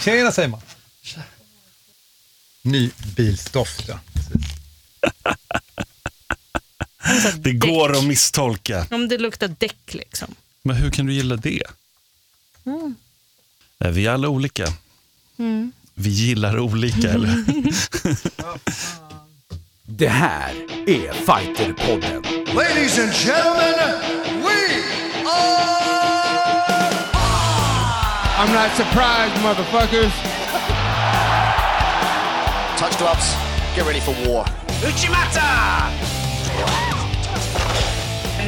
Tjena säger man. Ny bilsdoft, ja. Det går att misstolka. Om det luktar däck liksom. Men hur kan du gilla det? Mm. Är vi alla olika? Vi gillar olika, eller? Det här är Fighterpodden. Ladies and gentlemen, I'm not surprised, motherfuckers. Touch gloves. Get ready for war. Uchimata!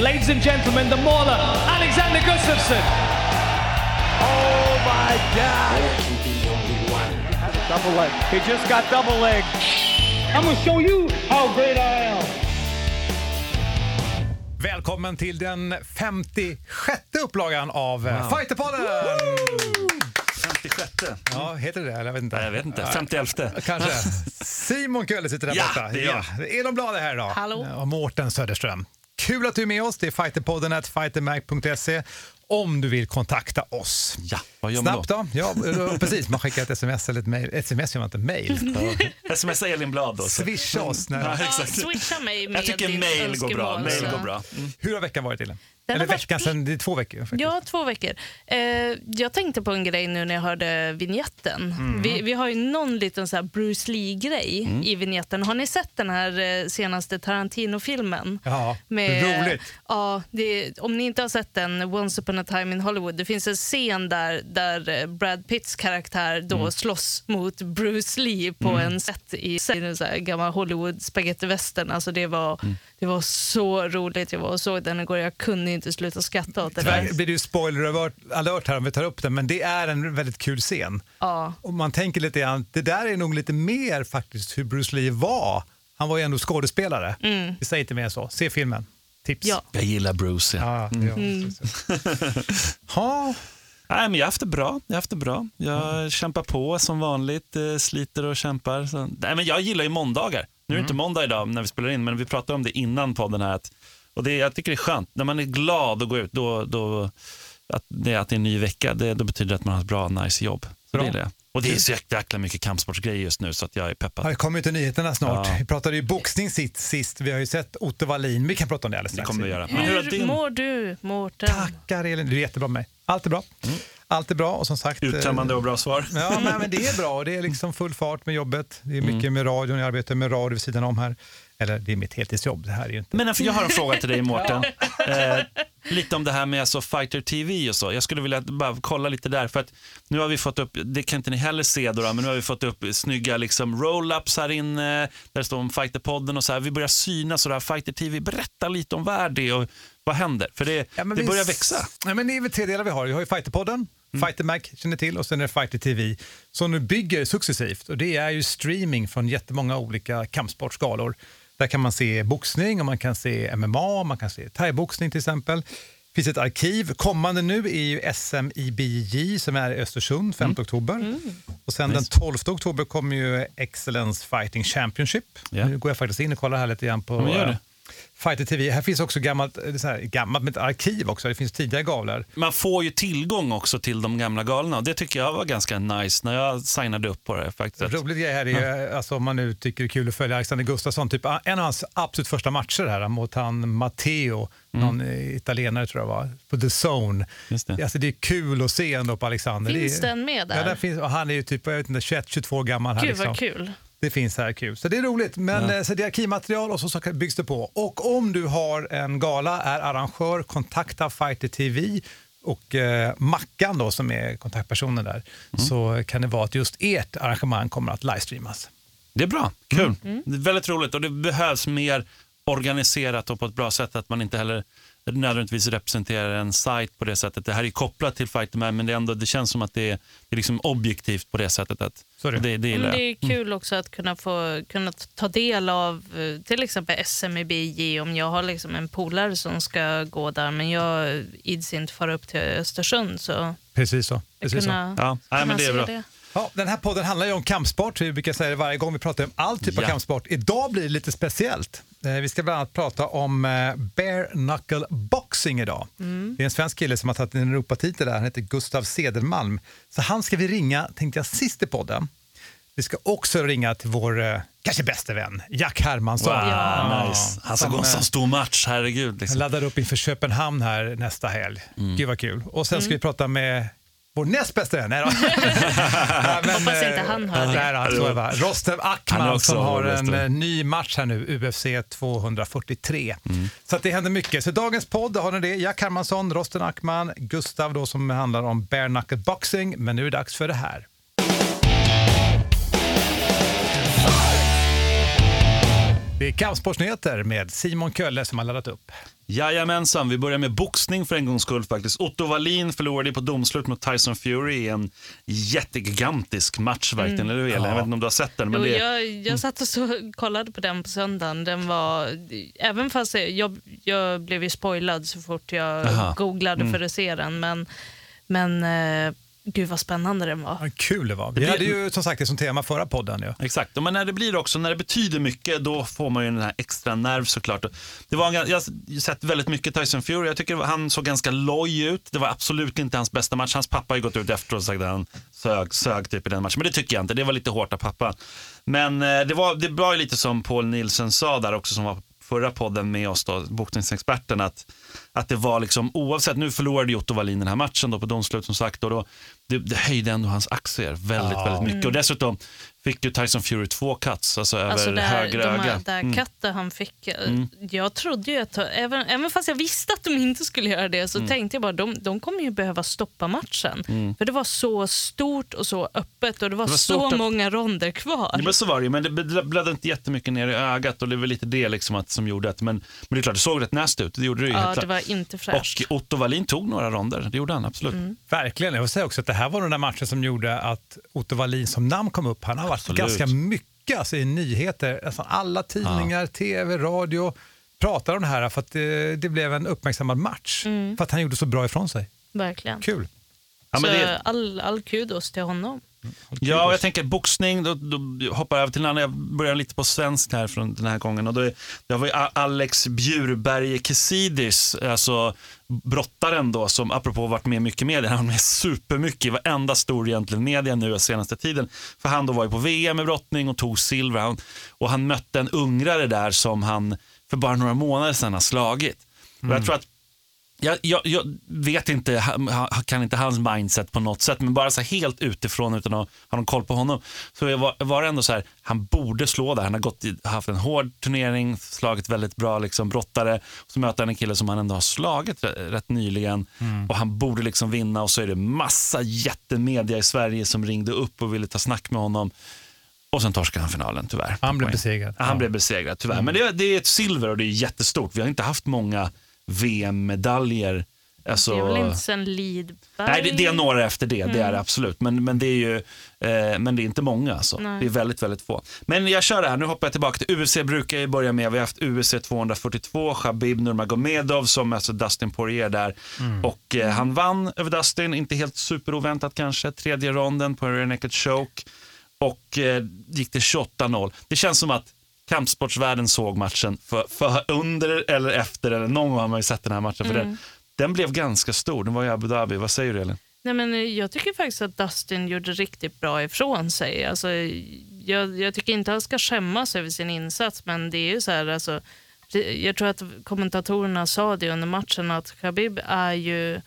Ladies and gentlemen, the mauler, Alexander Gustafsson. Oh my God! Double leg. He just got double leg. I'm gonna show you how great I am. Välkommen till den 56 upplagan av wow. Fighterpodden! 56. Ja, heter det det? Eller Jag vet inte. Nej, jag vet inte. 51. Kanske. Simon Kölle sitter där Ja, borta. det är jag. Ja, Elon Blad är här idag. Hallå. Och Mårten Söderström. Kul att du är med oss. Det är fighterpodden at fightermag.se om du vill kontakta oss. Ja, vad gör man Snabbt då? Ja, precis. Man skickar ett sms eller ett mejl. SMS gör man inte, mejl. Smsa Elin Blad då. så. Swisha oss. När... Ja, Ja, exakt. swisha mig med Jag tycker ditt mail går bra. önskemål, Mail så. går bra. Mm. Hur har veckan varit Elin? Den Eller har varit veckan sedan, det är två veckor. faktiskt. Ja, två veckor. Eh, jag tänkte på en grej nu när jag hörde vignetten. Vi, vi har ju någon liten så här Bruce Lee-grej i vignetten. Har ni sett den här eh, senaste Tarantino-filmen? Ja, Med- roligt. Ja, det, om ni inte har sett den, Once upon a time in Hollywood, det finns en scen där, där eh, Brad Pitts karaktär då slåss mot Bruce Lee på en set i en så här gammal Hollywood spaghetti western. Alltså det var, det var så roligt. Jag var och såg den igår. Jag kunde inte sluta skratta åt det Tyvärr blir det ju spoiler alert, här om vi tar upp den, men det är en väldigt kul scen. Ja. Och man tänker lite grann, det där är nog lite mer faktiskt hur Bruce Lee var. Han var ju ändå skådespelare. Vi säger inte mer än så. Se filmen. Tips. Ja. Jag gillar Bruce. Ja. Ja, ja. Ha, Nej, men jag har haft det bra. Jag haft det bra. Jag kämpar på som vanligt, eh, sliter och kämpar. Så. Nej, men jag gillar ju måndagar. Nu är det inte måndag idag när vi spelar in, men vi pratade om det innan podden här. Att, och det, jag tycker det är skönt. När man är glad att gå ut, då, då, att, det, att det är en ny vecka, det, då betyder det att man har ett bra, nice jobb. Bra. det. Och det är så jäkla mycket kampsportsgrejer just nu så att jag är peppad. Ja, det kommer ju till nyheterna snart. Ja. Vi pratade ju boxning sist, sist. Vi har ju sett Otto Wallin. Vi kan prata om det alldeles Det strax. kommer vi göra. Hur Hur din mår du, Mårten? Tackar Elin. Du är jättebra med mig. Allt är bra. Allt är bra och som sagt... eh, uttömmande och bra svar? Ja, men, men det är bra. Det är liksom full fart med jobbet. Det är mycket Mm. med radion. Jag arbetar med radio vid sidan om här. Eller det är mitt heltidsjobb. Det här är ju inte... Men jag har en fråga till dig Mårten. Eh, lite om det här med alltså Fighter TV och så. Jag skulle vilja bara kolla lite där. För att nu har vi fått upp, det kan inte ni heller se då, men nu har vi fått upp snygga liksom roll-ups här inne. Där det står om Fighterpodden och så här. Vi börjar synas och det här Fighter TV. Berätta lite om vad är det och vad händer? För det, Ja, det vi- börjar växa. Ja, men det är väl tre delar vi har. Vi har ju Fighterpodden, Mm. Fighter Mac känner till och sen är det Fighter TV som nu bygger successivt. Och det är ju streaming från jättemånga olika kampsportsgalor. Där kan man se boxning och man kan se MMA, man kan se thaiboxning till exempel. Det finns ett arkiv. Kommande nu är ju SM i som är i Östersund 5 Mm. oktober. Och sen den 12 oktober kommer ju Excellence Fighting Championship. Ja. Nu går jag faktiskt in och kollar här lite grann på eh, Fighter TV. Här finns också gammalt, eh, så här, gammalt med ett arkiv också. Det finns tidigare galor. Man får ju tillgång också till de gamla galorna och det tycker jag var ganska nice när jag signade upp på det. Faktiskt. Rolig grej här är ju, alltså, om man nu tycker det är kul att följa Alexander Gustafsson, typ, en av hans absolut första matcher här mot han Matteo, någon eh, italienare tror jag var, på The Zone. Just det. Alltså, det är kul att se ändå på Alexander. Finns det är, den med där? Ja, där finns, och han är ju typ jag vet inte, 21-22 gammal. Här, Gud liksom. vad kul. Det finns här kul. Så det är roligt. Men eh, så det är arkivmaterial och så, så byggs det på. Och om du har en gala, är arrangör, kontakta Fighter TV och eh, Mackan då, som är kontaktpersonen där, så kan det vara att just ert arrangemang kommer att livestreamas. Det är bra, kul. Mm. Mm. Det är väldigt roligt och det behövs mer organiserat och på ett bra sätt. Att man inte heller nödvändigtvis representerar en sajt på det sättet. Det här är kopplat till Fighterman men det, är ändå, det känns som att det är, det är liksom objektivt på det sättet. Att, Så är det. det, det Men gillar det är kul också att kunna få kunna ta del av eh, till exempel SM i BJ om jag har liksom en polare som ska gå där men jag ids inte fara upp till Östersund så Precis så. Precis så. kunna, Ja, nej, men det är bra. det. Ja, den här podden handlar ju om kampsport. Vi brukar säga det varje gång vi pratar om all typ av Ja. kampsport. Idag blir det lite speciellt. Eh, Vi ska bland annat prata om eh, bare knuckle boxing idag. Det är en svensk kille som har tagit en Europatitel där, han heter Gustav Sedermalm. Så han ska vi ringa, tänkte jag, sist i podden. Vi ska också ringa till vår eh, kanske bästa vän, Jack Hermansson. Wow, nice. Han ska gå en sån stor match, herregud. Liksom. laddar upp inför Köpenhamn här nästa helg. Gud vad kul. Och sen ska vi prata med vår näst bästa vän. Nej då. Nej, men, Hoppas inte eh, han hör det. Tror jag va. Rostem också som har en bästa. eh, ny match här nu, UFC 243. Mm. Så att det händer mycket. Så dagens podd har ni det. Jack Hermansson, Rostem Akman, Gustav då som handlar om bare knuckle boxing. Men nu är det dags för det här. Det är kampsportsnyheter med Simon Kölle som har laddat upp. Jajamensan, vi börjar med boxning för en gångs skull faktiskt. Otto Wallin förlorade på domslut mot Tyson Fury i en jättegigantisk match verkligen, eller hur Elin? Jag vet inte om du har sett den. Men Jo, det, jag, jag satt och så, kollade på den på söndagen. Den var, även fast jag, jag, jag blev ju spoilad så fort jag Aha. googlade Mm. för att se den. Men, men eh, gud vad spännande den var. Vad kul det var. Vi blir- hade ju som sagt det som tema förra podden. Ja. Exakt, men när det blir också, när det betyder mycket, då får man ju den här extra nerv såklart. Det var, en jag har sett väldigt mycket Tyson Fury, jag tycker han såg ganska loj ut. Det var absolut inte hans bästa match. Hans pappa har ju gått ut efteråt och sagt att han sög, sög typ i den matchen. Men det tycker jag inte, det var lite hårt av pappa. Men eh, det var, det var ju lite som Paul Nielsen sa där också, som var förra podden med oss, då, boxningsexperten, att, att det var liksom oavsett, nu förlorade Jotto Wallin den här matchen då på domslut som sagt, och då, det, det höjde ändå hans aktier väldigt, väldigt mycket. Och dessutom fick ju Tyson Fury två cuts, alltså över Alltså där, höger de öga. här, där Mm. katten han fick, eh, jag trodde ju att, även, även fast jag visste att de inte skulle göra det, Mm. så tänkte jag bara de, de kommer ju behöva stoppa matchen. För det var så stort och så öppet och det var, var så stort att- många ronder kvar. Ja, men så var det ju, men det blö- blödde inte jättemycket ner i ögat och det var lite det liksom att, som gjorde att, men, men det är klart, det såg rätt nasty ut, det gjorde det ju ja, det var inte fräscht. Och Otto Wallin tog några ronder, det gjorde han absolut. Verkligen. Jag vill säga också att det här var den där matchen som gjorde att Otto Wallin som namn kom upp. Han har varit Absolut. ganska mycket alltså, i nyheter. Alltså, alla tidningar, tv, radio pratar om det här för att det, det blev en uppmärksammad match. För att han gjorde så bra ifrån sig. Verkligen. Kul. Ja, men så det, all, all kudos till honom. Ja, jag tänker boxning, då, då hoppar jag över till en annan. Jag börjar lite på svensk här från den här gången. Och då är, det var ju Alex Bjurberg Kesidis, alltså brottaren då, som apropå varit med mycket i media, han var med supermycket i varenda stor egentligen media nu senaste tiden. För han då var ju på VM i brottning och tog silver. Han, och han mötte en ungrare där som han för bara några månader sedan har slagit. Och jag tror att jag, jag, jag vet inte, kan inte hans mindset på något sätt, men bara så helt utifrån utan att ha någon koll på honom. Så jag var, var ändå så här, han borde slå där. Han har gått haft en hård turnering, slagit väldigt bra liksom, brottare. Så möter han en kille som han ändå har slagit rätt, rätt nyligen och han borde liksom vinna och så är det massa jättemedia i Sverige som ringde upp och ville ta snack med honom. Och sen torskade han finalen tyvärr. Han blev besegrad. Han Ja. blev besegrad tyvärr. Men det, det är ett silver och det är jättestort. Vi har inte haft många VM-medaljer. Alltså, Det är väl inte sen Lidberg? nej, det, det är några efter det, det är det absolut. Men, men, det är ju, eh, men det är inte många. Alltså. Nej. Det är väldigt, väldigt få. Men jag kör det här, nu hoppar jag tillbaka till UFC brukar jag börja med. Vi har haft UFC 242, Khabib Nurmagomedov som alltså Dustin Poirier där. Och eh, han vann över Dustin, inte helt superoväntat kanske. Tredje ronden på en rear naked choke. Och eh, gick till 28-0. Det känns som att kampsportsvärlden såg matchen för, för under eller efter, eller någon gång har man ju sett den här matchen. För den, den blev ganska stor, den var i Abu Dhabi. Vad säger du Elin? Nej, men jag tycker faktiskt att Dustin gjorde riktigt bra ifrån sig. Alltså, jag, jag tycker inte han ska skämmas över sin insats, men det är ju så här, alltså, jag tror att kommentatorerna sa det under matchen, att Khabib är ju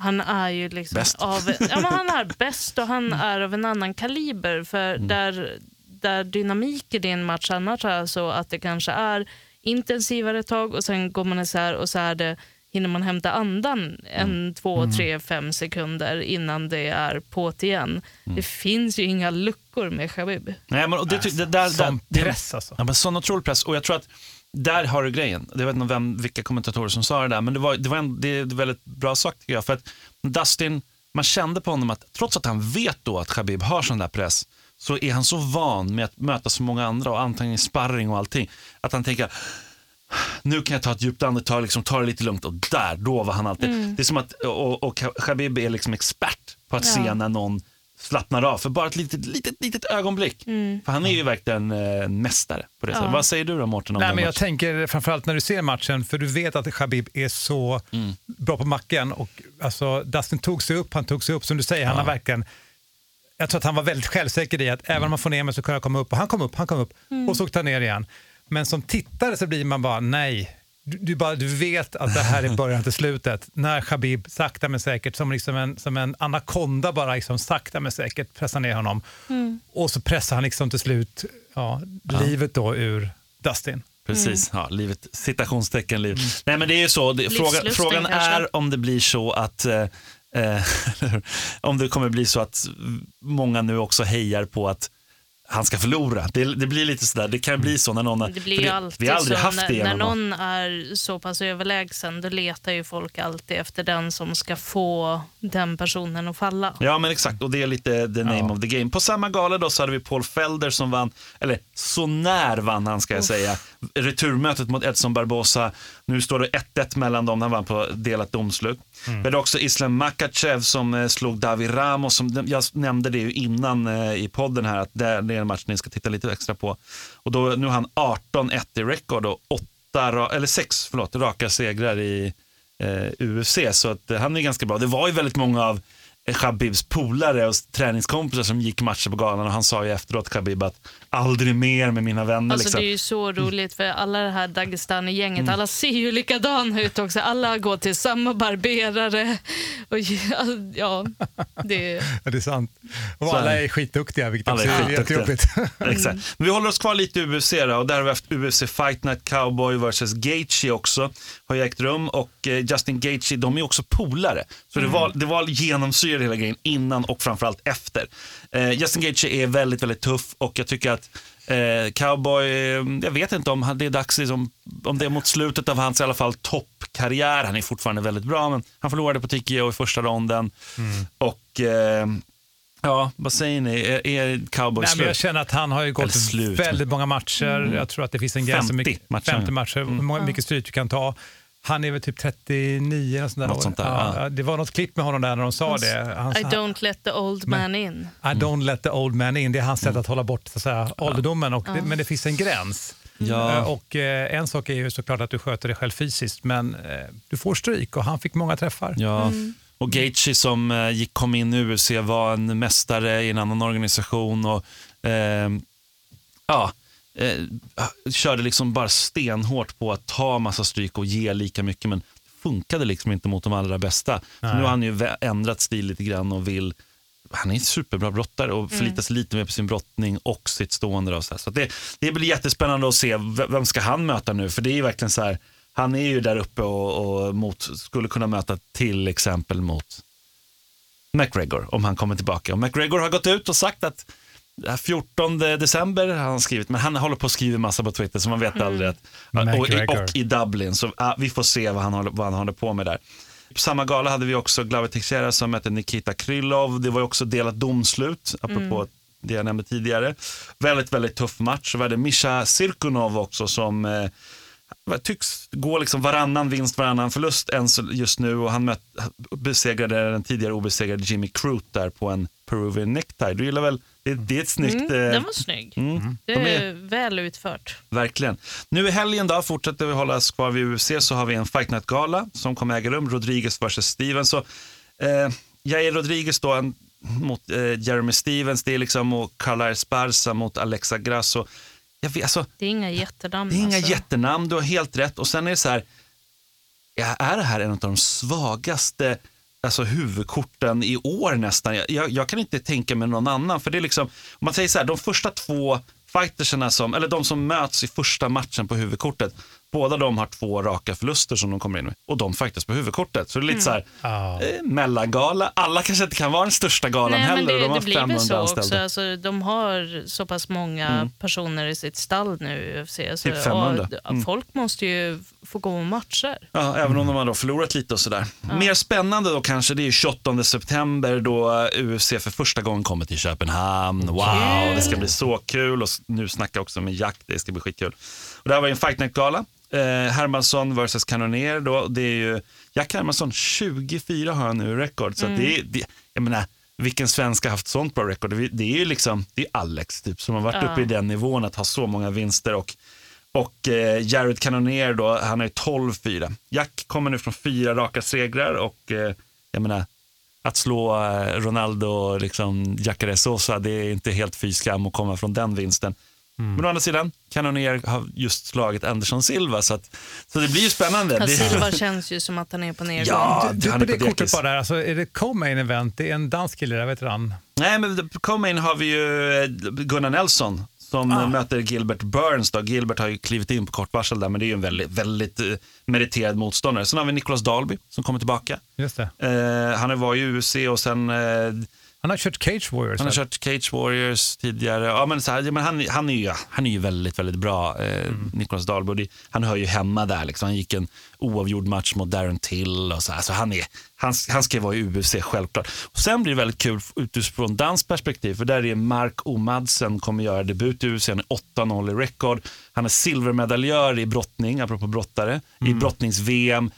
han är ju liksom Bäst. av, ja, men han är bäst och han är av en annan kaliber. För där, där dynamiken i en match annars är så att det kanske är intensivare tag och sen går man isär och så är det, hinner man hämta andan en, två, tre, fem sekunder innan det är på't igen. Det finns ju inga luckor med Khabib. Nej, men, och det, det, där, Sån där, press alltså. Ja, men sån otrolig press. Och jag tror att där har du grejen. Jag vet inte vem, vilka kommentatorer som sa det där, men det, var, det, var en, det är väldigt bra sagt tycker jag. För att Dustin, man kände på honom att trots att han vet då att Khabib har sån där press, så är han så van med att möta så många andra och antagligen sparring och allting, att han tänker nu kan jag ta ett djupt andetag, liksom, ta det lite lugnt och där, då var han alltid. Det är som att, och, och Khabib är liksom expert på att se när någon slappnar av för bara ett litet, litet, litet ögonblick. För han är ju verkligen eh, mästare på det sättet. Vad säger du då Mårten om Nej, men jag matchen? tänker framförallt när du ser matchen, för du vet att Khabib är så Mm. bra på macken. Och, alltså, Dustin tog sig upp, han tog sig upp, som du säger, han har verkligen jag tror att han var väldigt självsäker i att även om man får ner mig så kan jag komma upp. Och han kom upp, han kom upp och så åkte han ner igen. Men som tittare så blir man bara, nej. Du, du, bara, du vet att det här är början till slutet. När Khabib sakta men säkert, som, liksom en, som en anakonda bara liksom sakta men säkert pressar ner honom. Och så pressar han liksom till slut ja, livet då ur Dustin. Precis, ja, livet, citationstecken liv. Nej men det är ju så, det, frågan, Livslusten frågan kanske. är om det blir så att eh, om det kommer bli så att många nu också hejar på att han ska förlora. Det, det blir lite sådär, det kan bli så när någon... Det blir det, alltid vi har aldrig så. haft när, det när genom någon är så pass överlägsen, då letar ju folk alltid efter den som ska få den personen att falla. Ja men exakt och det är lite the name of the game. På samma gala då så hade vi Paul Felder som vann, eller så när vann han ska jag säga, returmötet mot Edson Barbosa. Nu står det 1-1 mellan dem, han vann på delat domslut. Vi hade också Islam Makachev som eh, slog David Ramos, som, jag nämnde det ju innan eh, i podden här, att det, är en match ni ska titta lite extra på. Och då, nu har han 18-1 i rekord och 8, ra- eller 6 förlåt, raka segrar i eh, UFC. Så att, eh, han är ganska bra. Det var ju väldigt många av Khabibs polare och träningskompisar som gick matcher på galan och han sa ju efteråt Khabib att aldrig mer med mina vänner. Alltså, liksom. Det är ju så roligt för alla det här Dagestani-gänget, alla ser ju likadana ut också. Alla går till samma barberare. Och, ja, det, Ja, det är sant. Och är alla det. är skitduktiga, vilket Alla också är är jättejobbigt. Exakt. Men vi håller oss kvar lite i UFC då, och där har vi haft UFC Fight Night Cowboy vs Gaethje också. Har ju ägt rum och eh, Justin Gaethje, de är också polare. Så det var, det var genomsyrat hela grejen innan och framförallt efter. Eh, Justin Gaethje är väldigt, väldigt tuff och jag tycker att eh, Cowboy, eh, jag vet inte om det är dags, liksom, om det är mot slutet av hans i alla fall toppkarriär. Han är fortfarande väldigt bra, men han förlorade på TKO i första ronden. Och eh, ja, vad säger ni? Är, är Cowboy Nej, men slut? jag känner att han har ju gått slut. väldigt många matcher. Jag tror att det finns en gräns. 50 hur mycket- matcher. 50 matcher. Hur många- mycket stryk du kan ta. Han är väl typ 39 och sånt där. Något år. sånt där, ja. Det var något klipp med honom där när de sa det. Han, I don't let the old man in. I don't let the old man in. Det är hans sätt att hålla bort så att säga, ålderdomen. Och det, men det finns en gräns. Ja. Eh, Och eh, En sak är ju såklart att du sköter dig själv fysiskt, men eh, du får stryk och han fick många träffar. Ja. Och Gaethje som eh, gick, kom in i UFC var en mästare i en annan organisation och eh, ja, eh, körde liksom bara stenhårt på att ta massa stryk och ge lika mycket men det funkade liksom inte mot de allra bästa. Så nu har han ju ändrat stil lite grann och vill han är en superbra brottare och förlitar sig lite mer på sin brottning och sitt stående. Och så här. så det, det blir jättespännande att se vem ska han möta nu. För det är ju verkligen så här, han är ju där uppe och, och mot, skulle kunna möta till exempel mot McGregor om han kommer tillbaka. Och McGregor har gått ut och sagt att 14 december har han skrivit, men han håller på att skriva massa på Twitter så man vet aldrig. Att, och, och i Dublin, så ja, vi får se vad han, håller, vad han håller på med där. På samma gala hade vi också Glover Teixeira som mötte Nikita Krylov. Det var också delat domslut, apropå det jag nämnde tidigare. Väldigt, väldigt tuff match. Så var det Misha Sirkunov också som eh, tycks gå liksom varannan vinst, varannan förlust än just nu. Och han möt, besegrade den tidigare obesegrade Jimmy Crute där på en Peruvian necktie. Du gillar väl, det, det är ett snyggt... Mm, eh, den var snygg. mm, Det de är är, väl utfört. verkligen. Nu i helgen då, fortsätter vi hålla oss kvar vid UFC, så har vi en Fight Night-gala som kommer äga rum, Rodriguez vs. Stevens. Så, eh, Jair Rodriguez då en, mot eh, Jeremy Stevens, det är liksom och Carla Esparza mot Alexa Grasso. Jag vet, alltså, Det är inga jättenamn. det är inga alltså. jättenamn, du har helt rätt. Och sen är det så här, är det här en av de svagaste alltså, huvudkorten i år nästan? Jag, jag, jag kan inte tänka mig någon annan. För det är liksom, om man säger så här, de första två fightersarna som, eller de som möts i första matchen på huvudkortet, båda de har två raka förluster som de kommer in med. Och de fightas på huvudkortet. Så det är lite så här, Ja. eh, mellangala. Alla kanske inte kan vara den största galan Nej, heller. men och de det, har det blir väl 500 så anställda. också. Alltså, de har så pass många personer i sitt stall nu i UFC. Så, Typ 500. och Mm. Folk måste ju få gå och matcher. Ja, även om de har då förlorat lite och sådär. Mer spännande då kanske, det är ju 28 september då UFC för första gången kommer till Köpenhamn. Wow, det ska bli så kul och nu snackar jag också med Jack, det ska bli skitkul. Och det här var ju en Fight Night-gala. Eh, Hermansson versus Cannonier då, det är ju Jack Hermansson, 24 har han nu i rekord. Så att det, är- det, jag menar, vilken svensk har haft sånt bra record? Det det är ju liksom, det är Alex typ, som har varit Ja. uppe i den nivån att ha så många vinster. Och, och eh, Jared Cannonier då, han är 12-4. Jack kommer nu från fyra raka segrar och eh, jag menar, att slå eh, Ronaldo och liksom Jacare Sosa, det är inte helt fy skam att komma från den vinsten. Men å andra sidan, Cannonier har just slagit Anderson Silva, så, att, så det blir ju spännande. Ja, Silva känns ju som att han är på nedgång. Ja, Du, han på är det på kortet bara där, alltså, är det co-main event? Det är en dansk kille, jag vet han. Nej, men co-main har vi ju eh, Gunnar Nelson som Ah. möter Gilbert Burns. Då. Gilbert har ju klivit in på kort varsel där, men det är ju en väldigt, väldigt eh, meriterad motståndare. Sen har vi Nicholas Dalby som kommer tillbaka. Just det. Eh, han var ju i UFC och sen eh, Han har kört Cage Warriors. han har kört Cage Warriors tidigare. Ja, men så här, ja, men han, han, är ju, han är ju väldigt, väldigt bra, eh, Mm. Nicholas Dahlbo. Det- Han hör ju hemma där. Liksom. Han gick en oavgjord match mot Darren Till. Och så här. Så han, är, han, han ska vara i UFC, självklart. Och sen blir det väldigt kul utifrån dans perspektiv. För där är Mark Omadsen kommer göra debut i UFC. Han är 8-0 i record. Han är silvermedaljör i brottning, apropå brottare, Mm. i brottnings-VM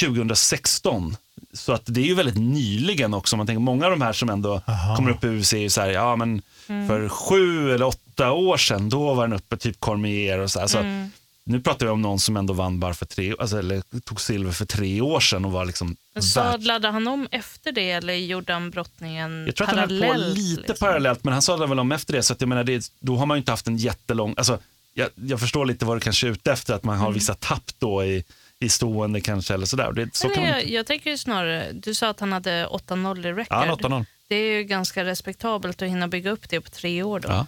2016. Så att det är ju väldigt nyligen också. Man tänker många av de här som ändå Aha. kommer upp i UFC är ju så här, ja men för sju eller åtta år sedan, då var den uppe, typ Cormier och så. här. så Nu pratar vi om någon som ändå vann bara för tre, alltså, eller tog silver för tre år sedan och var liksom Sadlade han om efter det eller gjorde han brottningen jag tror att han höll på parallellt? lite liksom? parallellt, men han sadlade väl om efter det. Så att jag menar, det, då har man ju inte haft en jättelång... Alltså, jag, jag förstår lite vad du kanske är ute efter, att man Mm. har vissa tapp då i, i stående kanske eller sådär. Det, så Eller man jag, jag tänker ju snarare, du sa att han hade 8-0 i record. Ja, han har 8-0. Det är ju ganska respektabelt att hinna bygga upp det på tre år då. Ja,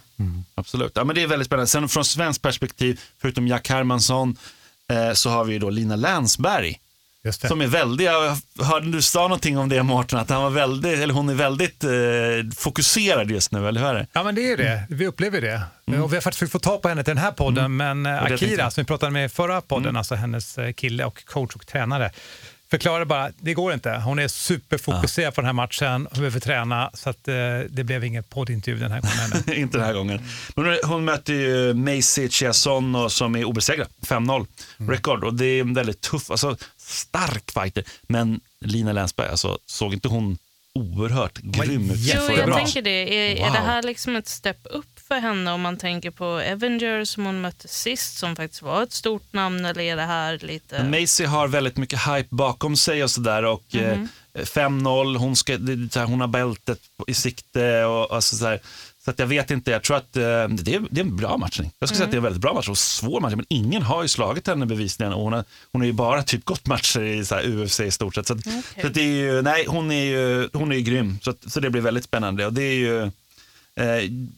absolut. Ja, men det är väldigt spännande. Sen från svenskt perspektiv, förutom Jack Hermansson, eh, så har vi ju då Lina Länsberg. Som är väldigt, jag hörde du sa någonting om det Mårten, att han var väldigt, eller hon är väldigt eh, fokuserad just nu, eller hur är det? Ja, men det är det. Vi upplever det. Och vi har faktiskt fått ta på henne till den här podden, men eh, Akira, som vi pratade med i förra podden, alltså hennes eh, kille och coach och tränare, förklarade bara det går inte. Hon är superfokuserad på den här matchen, hon behöver träna, så att, eh, det blev ingen poddintervju den här gången. inte den här gången. Men hon- möter ju Macy Chiasson som är obesegrad, 5-0 record. Och det är en väldigt tuff, alltså stark fighter. Men Lina Länsberg, alltså, såg inte hon oerhört grym ut? Jo, jag bra. tänker det. Är, är Wow. det här liksom ett step upp för henne om man tänker på Avengers som hon mötte sist som faktiskt var ett stort namn eller är det här lite... Macy har väldigt mycket hype bakom sig och sådär. Och Mhm. eh, 5-0, hon, ska, det, är så här, hon har bältet i sikte. Och, alltså, så här, så att jag vet inte, jag tror att eh, det, är, det är en bra matchning. Jag skulle säga att det är en väldigt bra match och svår match. Men ingen har ju slagit henne bevisligen. Och hon, har, hon har ju bara typ gått matcher i så UFC i stort sett. Så, att, så att det är ju, nej, hon är ju, hon är ju grym. Så, att, så det blir väldigt spännande. Och det är ju,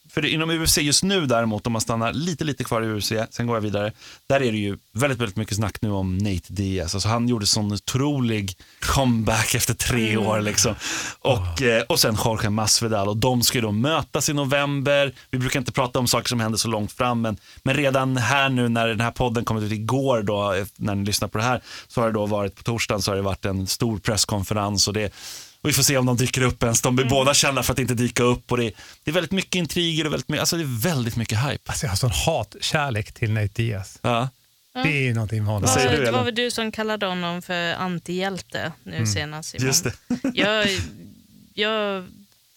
för det, inom UFC just nu däremot, om man stannar lite, lite kvar i UFC, sen går jag vidare. Där är det ju väldigt, väldigt mycket snack nu om Nate Diaz. Alltså han gjorde sån otrolig comeback efter tre år. Liksom. Och, eh, och sen Jorge Masvidal och de ska ju då mötas i november. Vi brukar inte prata om saker som händer så långt fram, men, men redan här nu när den här podden kom ut igår, då, eh, när ni lyssnar på det här, så har det då varit på torsdagen så har det varit en stor presskonferens och det och vi får se om de dyker upp ens. De blir båda kända för att inte dyka upp. Och det, det är väldigt mycket intriger och väldigt mycket, alltså det är väldigt mycket hype. Alltså, jag har sån hatkärlek till Nate Diaz. Ja. Det är ju någonting med honom. du, det var väl du som kallade honom för antihjälte nu senast. Simon. Just det. jag, jag,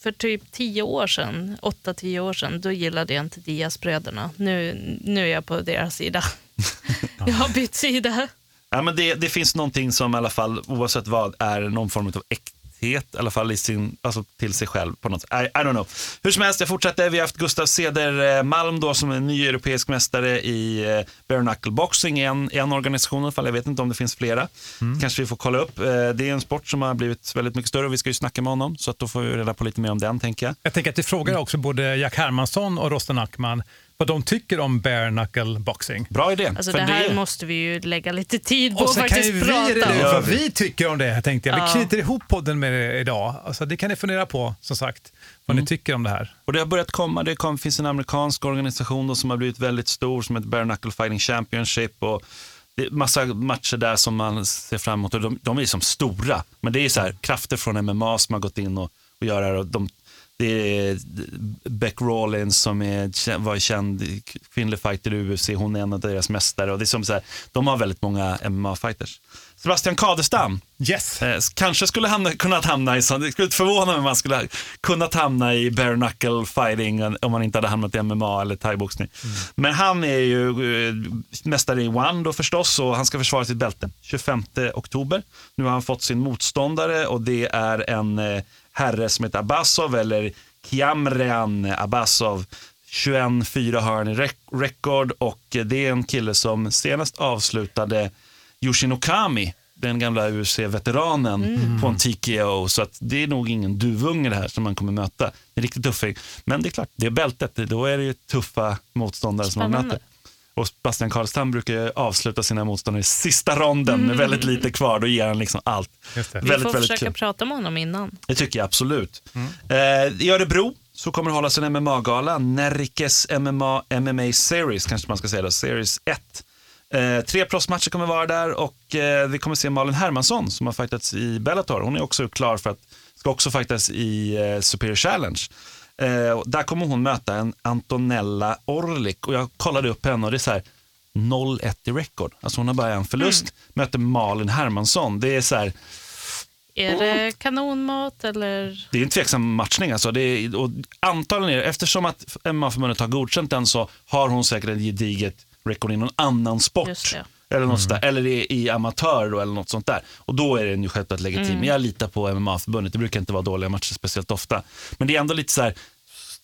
för typ tio år sedan, åtta, tio år sedan, då gillade jag inte Diaz-bröderna. Nu, nu är jag på deras sida. jag har bytt sida. Ja, men det, det finns någonting som i alla fall, oavsett vad, är någon form av äkthet, i alla fall i sin, alltså till sig själv på något. I, I don't know. Hur som helst, jag fortsätter. Vi har haft Gustav Ceder eh, Malm då som är ny europeisk mästare i eh, bare knuckle boxing i en, en organisation i alla fall. Jag vet inte om det finns flera. Kanske vi får kolla upp. Eh, Det är en sport som har blivit väldigt mycket större och vi ska ju snacka med honom. Så att då får vi reda på lite mer om den tänker jag. Jag tänker att du frågar också både Jack Hermansson och Rosten Ackman vad de tycker om bare knuckle boxing. Bra idé. Alltså för det här är- måste vi ju lägga lite tid på Och kan faktiskt ju vi prata om. vad vi tycker om det, tänkte jag. Vi Ja. knyter ihop podden med det idag. Alltså, det kan ni fundera på, som sagt, vad ni tycker om det här. Och det har börjat komma, det kom, finns en amerikansk organisation då som har blivit väldigt stor som heter Bare Knuckle Fighting Championship. Och det är massa matcher där som man ser fram emot och de, de är som stora. Men det är så här, krafter från MMA som har gått in och, och gör det här. Och de, det är Beck Rawlins som är, var känd kvinnlig fighter i UFC. Hon är en av deras mästare. Och det är som så här, de har väldigt många MMA-fighters. Sebastian Kadestam. Yes. Eh, kanske skulle hamna, kunnat hamna i sån, det skulle inte förvåna mig om man skulle kunnat hamna i bare knuckle fighting om man inte hade hamnat i MMA eller thaiboxning. Mm. Men han är ju eh, mästare i one då förstås och han ska försvara sitt bälte 25 oktober. Nu har han fått sin motståndare och det är en eh, herre som heter Abbasov eller Kiamrean Abbasov. 21 fyra hörn i rekord och det är en kille som senast avslutade Yoshinokami, den gamla UFC-veteranen Mm. på en TKO. Så att det är nog ingen duvunge det här som man kommer möta. Det är riktigt tuffing. Men det är klart, det är bältet. Då är det ju tuffa motståndare som man Spännande. möter. Och Bastian Karlstam brukar avsluta sina motståndare i sista ronden Mm. med väldigt lite kvar. Då ger han liksom allt. Det. Vi Väldigt, får väldigt försöka kul. prata med honom innan. Det tycker jag absolut. Eh, I Örebro så kommer det hållas en MMA-gala. Närrikes MMA, MMA Series kanske man ska säga då. Series 1. Eh, tre proffsmatcher kommer vara där och eh, vi kommer se Malin Hermansson som har fightats i Bellator. Hon är också klar för att, ska också fightas i eh, Superior Challenge. Eh, där kommer hon möta en Antonella Orlik och jag kollade upp henne och det är så här 0-1 i record. Alltså hon har bara en förlust, möter Malin Hermansson. Det är så här, Är det kanonmat eller? det är en tveksam matchning. Alltså. Det är, och antagligen är det, eftersom att MMA-förbundet har godkänt den så har hon säkert ett gediget record i någon annan sport. Just det. Eller, något sånt där, eller i, i amatör då, eller något sånt där. Och då är den ju självklart legitim. Mm. Jag litar på MMA-förbundet. Det brukar inte vara dåliga matcher speciellt ofta. Men det är ändå lite så här,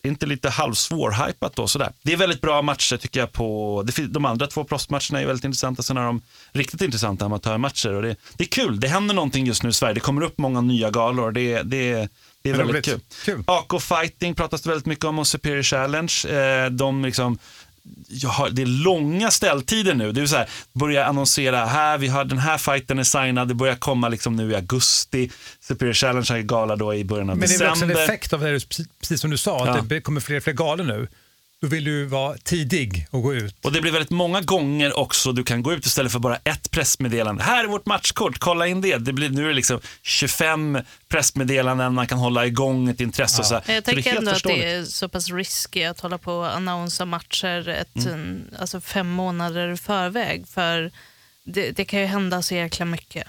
inte lite halvsvårhypat då sådär. Det är väldigt bra matcher tycker jag på, de andra två proffsmatcherna är väldigt intressanta. Sen har de riktigt intressanta amatörmatcher och det, det är kul. Det händer någonting just nu i Sverige. Det kommer upp många nya galor. Det, det, det är väldigt Roligt. kul. Kul. AK Fighting pratas det väldigt mycket om och Superior Challenge. Eh, de liksom, har, det är långa ställtider nu. Det är så här, börja annonsera, här, vi har, den här fighten är signad, det börjar komma liksom nu i augusti. Superior Challenge har gala då i början av Men det är väl december. också en effekt av det, precis- som du sa, Ja. att det kommer fler och fler galor nu. Då vill du vara tidig och gå ut. Och det blir väldigt många gånger också du kan gå ut istället för bara ett pressmeddelande. Här är vårt matchkort, kolla in det. det blir, nu är det liksom 25 pressmeddelanden, man kan hålla igång ett intresse. Och så. Jag tänker ändå att det är så pass risky att hålla på och annonsa matcher ett, Mm. alltså fem månader i förväg. För det, det kan ju hända så jäkla mycket.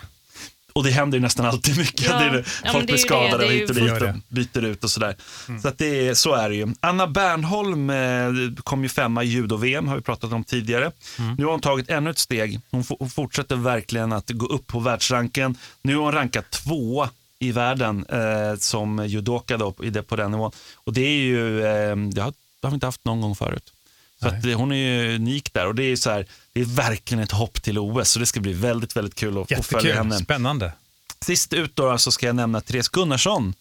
Och det händer ju nästan alltid mycket. Ja. det är det. Ja, Folk det blir det. skadade Det ju- hit och dit det. och byter ut och sådär. Så, att det är, så är det ju. Anna Bernholm eh, kom ju femma i judo-VM, har vi pratat om tidigare. Nu har hon tagit ännu ett steg. Hon, hon fortsätter verkligen att gå upp på världsranken. Nu har hon rankat två i världen eh, som judoka då, i det, på den nivån. Och det är ju, eh, det har, det har vi inte haft någon gång förut. Så att, det- hon är ju unik där och det är, så här, det är verkligen ett hopp till OS. Så det ska bli väldigt, väldigt kul att få följa Jättekul, henne. spännande. Sist ut då så ska jag nämna Therese Gunnarsson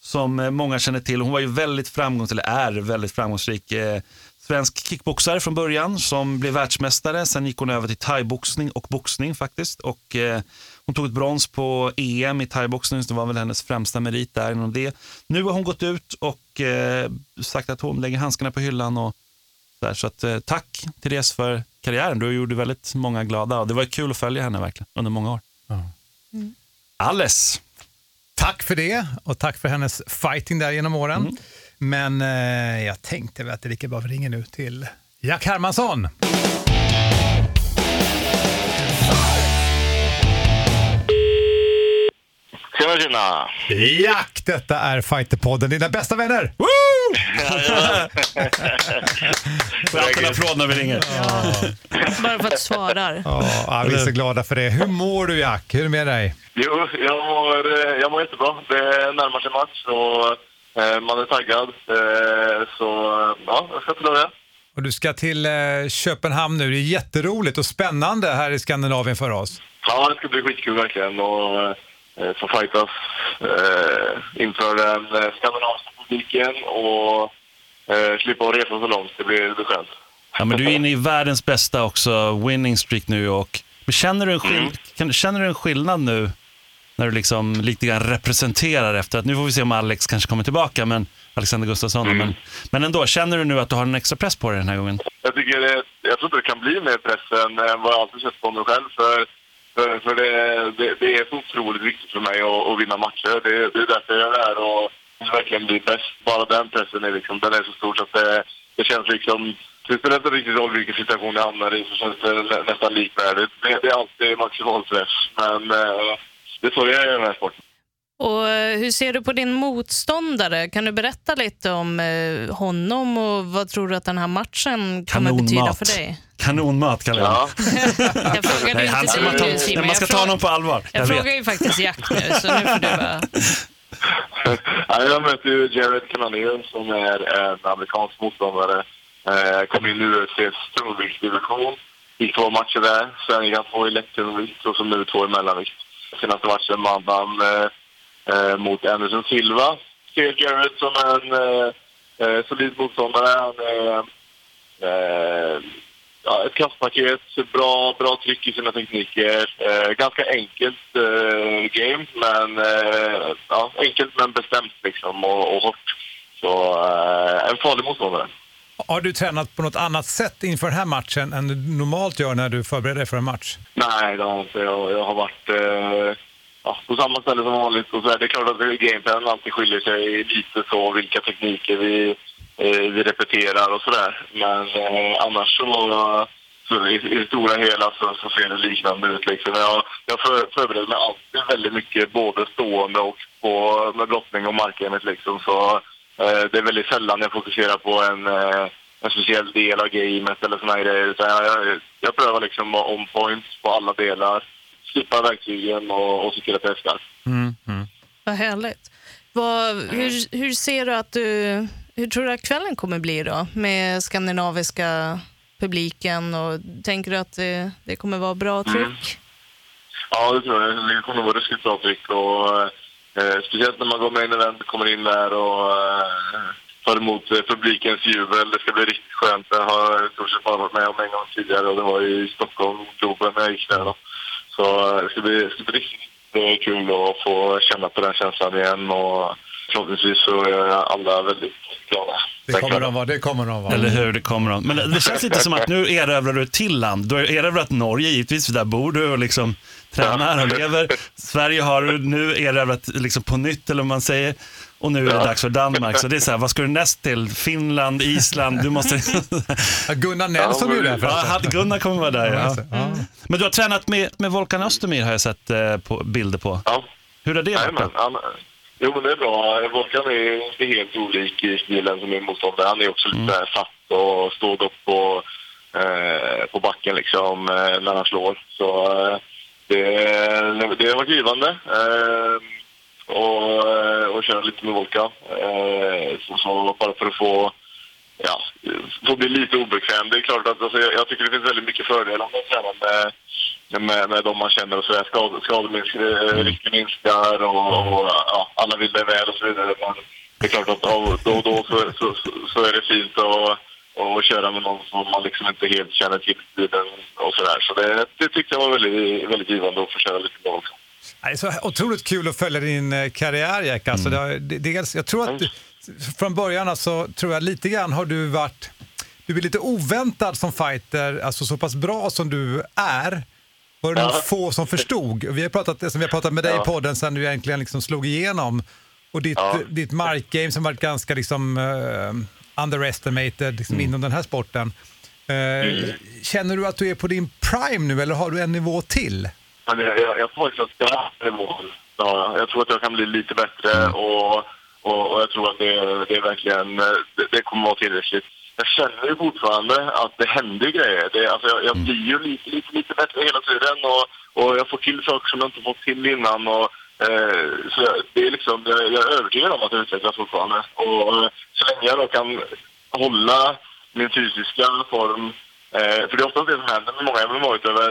som eh, många känner till. Hon var ju väldigt framgångsrik, eller är väldigt framgångsrik. Eh, svensk kickboxare från början som blev världsmästare. Sen gick hon över till thaiboxning och boxning faktiskt. Och, eh, hon tog ett brons på EM i thaiboxning, så det var väl hennes främsta merit där inom det. Nu har hon gått ut och eh, sagt att hon lägger handskarna på hyllan. Och, så att, eh, tack Therese för karriären. Du gjorde väldigt många glada och det var kul att följa henne verkligen under många år. Alles. Tack för det och tack för hennes fighting där genom åren. Mm. Men eh, jag tänkte väl att det är lika bra vi ringer nu till Jack Hermansson. Tjena, tjena! Jack, detta är Fighterpodden, dina bästa vänner! Får alltid en applåd när vi ringer. Bara för att du svarar. Ja, vi är så glada för det. Hur mår du Jack? Hur är det med dig? Jo, jag mår, eh, jag mår jättebra. Det närmar sig match och eh, man är taggad. Eh, så ja, jag ska till det. Och du ska till eh, Köpenhamn nu. Det är jätteroligt och spännande här i Skandinavien för oss. Ja, det ska bli skitkul verkligen. Och eh, få fightas eh, inför den eh, skandinaviska publiken och eh, slippa att resa så långt. Det blir, skönt. Ja, men du är inne i världens bästa också winning streak nu. Och, men känner, du en skill- kan, känner du en skillnad nu när du liksom lite grann representerar efter att, nu får vi se om Alex kanske kommer tillbaka, men Alexander Gustafsson. Men, men ändå, känner du nu att du har en extra press på dig den här gången? Jag, tycker det, jag tror inte det kan bli mer press än än vad jag alltid sett på mig själv. För, för, för det, det, det är så otroligt viktigt för mig att, att vinna matcher. Det, det är därför jag är där. Och verkligen bli bäst. Bara den pressen är liksom, den är så stor så att det, det känns liksom... Det spelar inte riktigt roll vilken situation jag hamnar i så känns det nä- nästan likvärdigt. Det, det är alltid maximal träff, men eh, det är så det är i den här sporten. Och eh, hur ser du på din motståndare? Kan du berätta lite om eh, honom och vad tror du att den här matchen kommer betyda Kanonmat. för dig? Kanonmat kallar jag Ja. Jag frågade Nej, han inte man, dig nu, Simon. man ska Jag ta honom på allvar. Jag Jag frågar ju faktiskt Jack nu, så nu får du bara... Ja, jag möter ju Jared Cannonier som är en amerikansk motståndare. Eh, kom in i UFCs tungviktsdivision. Gick två matcher där. Sen gick han två i lätttungvikt och så nu två i mellanvikt. Senaste matchen vann han eh, eh, mot Anderson Silva. Ser Jared som en eh, eh, solid motståndare. Han eh, ja, ett kastpaket, bra, bra tryck i sina tekniker. Eh, ganska enkelt eh, game, men eh, ja, enkelt men bestämt liksom och, och hårt. Så eh, en farlig motståndare. Har du tränat på något annat sätt inför den här matchen än du normalt gör när du förbereder dig för en match? Nej, det har jag inte. Jag, jag har varit eh, ja, på samma ställe som vanligt. Och så är det klart att gameplanen alltid skiljer sig lite så, vilka tekniker vi, vi repeterar och sådär. Men eh, annars så, så i, i det stora hela så, så ser det liknande ut. Liksom. Jag, jag för, förbereder mig alltid väldigt mycket, både stående och på, med brottning och markgamet. Liksom. Så eh, det är väldigt sällan jag fokuserar på en eh, en speciell del av gamet eller såna här grejer. Utan jag, jag, jag prövar liksom on point på alla delar. Slippa verktygen och, och se till att jag är skarp. Vad härligt. Vad, hur, hur ser du att du... Hur tror du att kvällen kommer bli då? Med skandinaviska publiken och tänker du att det, det kommer vara bra tryck? Ja, det tror jag. Det kommer vara ruskigt bra tryck. Och, eh, speciellt när man går med in event, kommer in där och eh, tar emot eh, publikens jubel. Det ska bli riktigt skönt. Jag har i stort sett varit med om en gång tidigare och det var i Stockholm, Globen, när jag gick där. Då. Så eh, det ska bli, det ska bli riktigt eh, kul att få känna på den känslan igen och förhoppningsvis så är alla väldigt glada. Det kommer de vara. Det kommer de vara. Eller hur, det kommer de. Men det känns lite som att nu erövrar du ett till land. Du har erövrat Norge, givetvis, för där bor du och liksom tränar och lever. Sverige har du nu erövrat liksom på nytt, eller vad man säger. Och nu är det dags för Danmark. Så det är så här, vad ska du näst till? Finland, Island? Du måste... Ja, Gunnar Nelson är där ja, förresten. Gunnar kommer vara där. Ja. Ja. Men du har tränat med, med Volkan Östermyr har jag sett eh, på, bilder på. Ja. Hur har det varit? Jo, men det är bra. Volkan är inte helt olik i stilen som min motståndare. Han är också lite mm. satt och står upp på, eh, på backen liksom, eh, när han slår. Så eh, det, det har varit givande. Eh, och, eh, och köra lite med Volkan. Eh, så, så bara för att få ja, få bli lite obekväm. Det är klart att alltså, jag, jag tycker det finns väldigt mycket fördelar med att träna med, med, med de man känner och så där. Skad, skaderisken minskar och, och ja, alla vill det väl och så vidare. Men det är klart att då, då och då så, så, så, är det fint att och köra med någon som man liksom inte helt känner till tiden och sådär. Så det, det tyckte jag var väldigt, väldigt givande att få köra lite med också. Det är så otroligt kul att följa din eh, karriär Jack. Alltså, det, har- det, dels, jag tror att du- från början alltså, tror jag lite grann har du varit du är lite oväntad som fighter, alltså så pass bra som du är var det nog Ja. få som förstod. Vi har pratat, som vi har pratat med dig i Ja. podden sen du egentligen liksom slog igenom. Och ditt, Ja. ditt markgame som varit ganska liksom, eh, underestimated liksom, inom den här sporten. Eh, Känner du att du är på din prime nu eller har du en nivå till? Jag, jag, jag tror att jag har nivå. Ja, jag tror att jag kan bli lite bättre och, och, och jag tror att det, det är verkligen det, det kommer vara tillräckligt. Jag känner ju fortfarande att det händer grejer. Det, alltså jag, jag blir ju lite, lite, lite bättre hela tiden och, och jag får till saker som jag inte fått till innan. Och, eh, så jag, det är liksom, jag, jag är övertygad om att jag utvecklas fortfarande. Och eh, så länge jag då kan hålla min fysiska form Eh, för det är oftast det som händer med många MMA-utövare.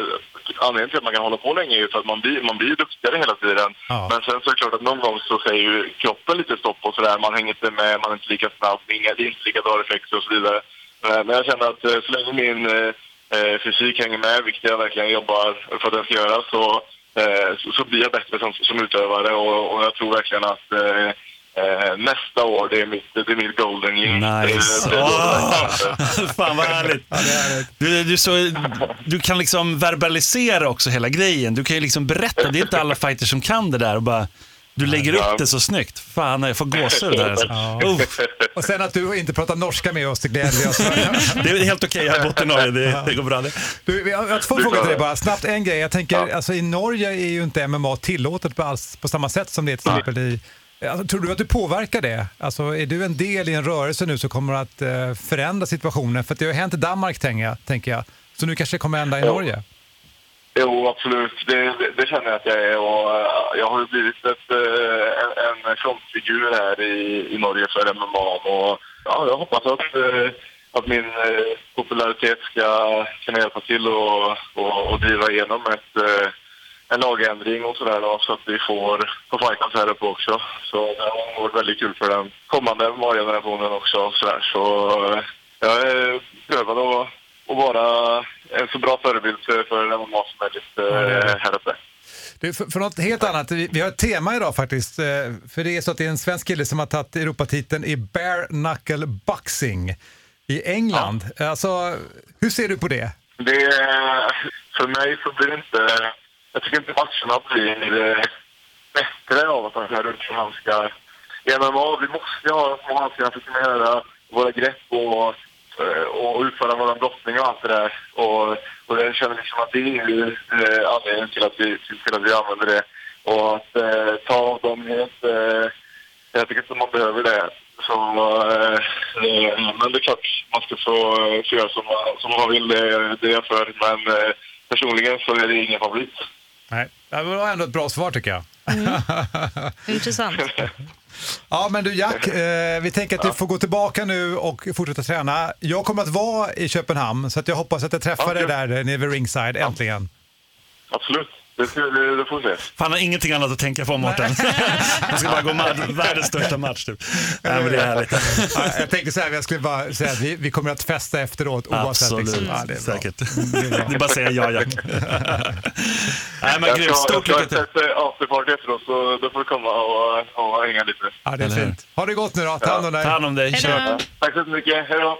Anledningen till att man kan hålla på länge är ju för att man blir, man blir duktigare hela tiden. Ja. Men sen så är det klart att någon gång så säger ju kroppen lite stopp och sådär. Man hänger inte med, man är inte lika snabb, inga, det är inte lika bra reflexer och så vidare. Eh, men jag känner att eh, så länge min eh, eh, fysik hänger med, vilket jag verkligen jobbar för att den ska göra, så, eh, så, så blir jag bättre som, som utövare och, och jag tror verkligen att eh, Eh, nästa år, det är mitt, det är mitt golden year. Nice. Det- det- Åh, fan vad härligt. Du, du, så, du kan liksom verbalisera också hela grejen. Du kan ju liksom berätta. Det är inte alla fighters som kan det där och bara Du lägger Ja. upp det så snyggt. Fan, jag får gåshud där. Alltså. Ja. Och sen att du inte pratar norska med oss, det gläder vi oss. det är helt okej, jag har bott i Norge, det, det går bra. Det. Du, jag har två frågor till dig bara. Snabbt en grej. Jag tänker, alltså, i Norge är ju inte MMA tillåtet på, alls, på samma sätt som det är till exempel i... Alltså, tror du att du påverkar det? Alltså, är du en del i en rörelse nu som kommer att eh, förändra situationen? För att det har hänt i Danmark, tänker jag. Tänker jag. Så nu kanske det kommer hända i Ja. Norge? Jo, absolut. Det, det, det känner jag att jag är. Och, eh, jag har ju blivit ett, eh, en, en frontfigur här i, i Norge för MMA. Och, ja, jag hoppas att, eh, att min popularitet ska kunna hjälpa till och, och, och driva igenom ett, en lagändring och sådär då, så att vi får, får fightas här uppe också. Så det har varit väldigt kul för den kommande MMA-generationen också. Så, där. så eh, jag är prövad att, att vara en så bra förebild för, för MMA som möjligt eh, här uppe. Du, för, för något helt annat, vi, vi har ett tema idag faktiskt. eh, För det är så att det är en svensk kille som har tagit Europatiteln i bare knuckle boxing i England. Alltså, hur ser du på det? Det för mig så blir det inte... Jag tycker inte matcherna blir eh, bättre av att han kör runt som handskar. I MMA, vi måste ha små handskar för att kunna göra våra grepp och, eh, och utföra vår brottning och allt det där. Och, och jag känner liksom att det är ju eh, anledningen till att vi, till att vi använder det. Och att eh, ta av dem helt... Eh, jag tycker inte man behöver det. Så, eh, men det är klart, man ska få, få göra som man, som man vill. Det, det är jag för. Men eh, personligen så är det ingen favorit. Nej, det var ändå ett bra svar tycker jag. Intressant. Ja, men du Jack, eh, vi tänker att du får gå tillbaka nu och fortsätta träna. Jag kommer att vara i Köpenhamn, så att jag hoppas att jag träffar Ja, dig där nere vid ringside, äntligen. Absolut. Det, ska- det, det får vi se. Fan, har ingenting annat att tänka på Mårten. Han ska bara gå ma- världens största match typ. Nej, men det är härligt. Ja, jag tänkte så här, jag skulle bara säga att vi, vi kommer att festa efteråt oavsett. Absolut, Liksom. Ja, det är säkert. Det är bara att säga ja, Jack. Nej, men Jag grymt. ska, Stort jag lycka ska ha till. ett eh, afterparty efteråt, så då får du komma och, och hänga lite. Ja, det är fint. Ha det gott nu då. Ta hand om dig. Ta hand om dig. Tack så mycket. Hej då!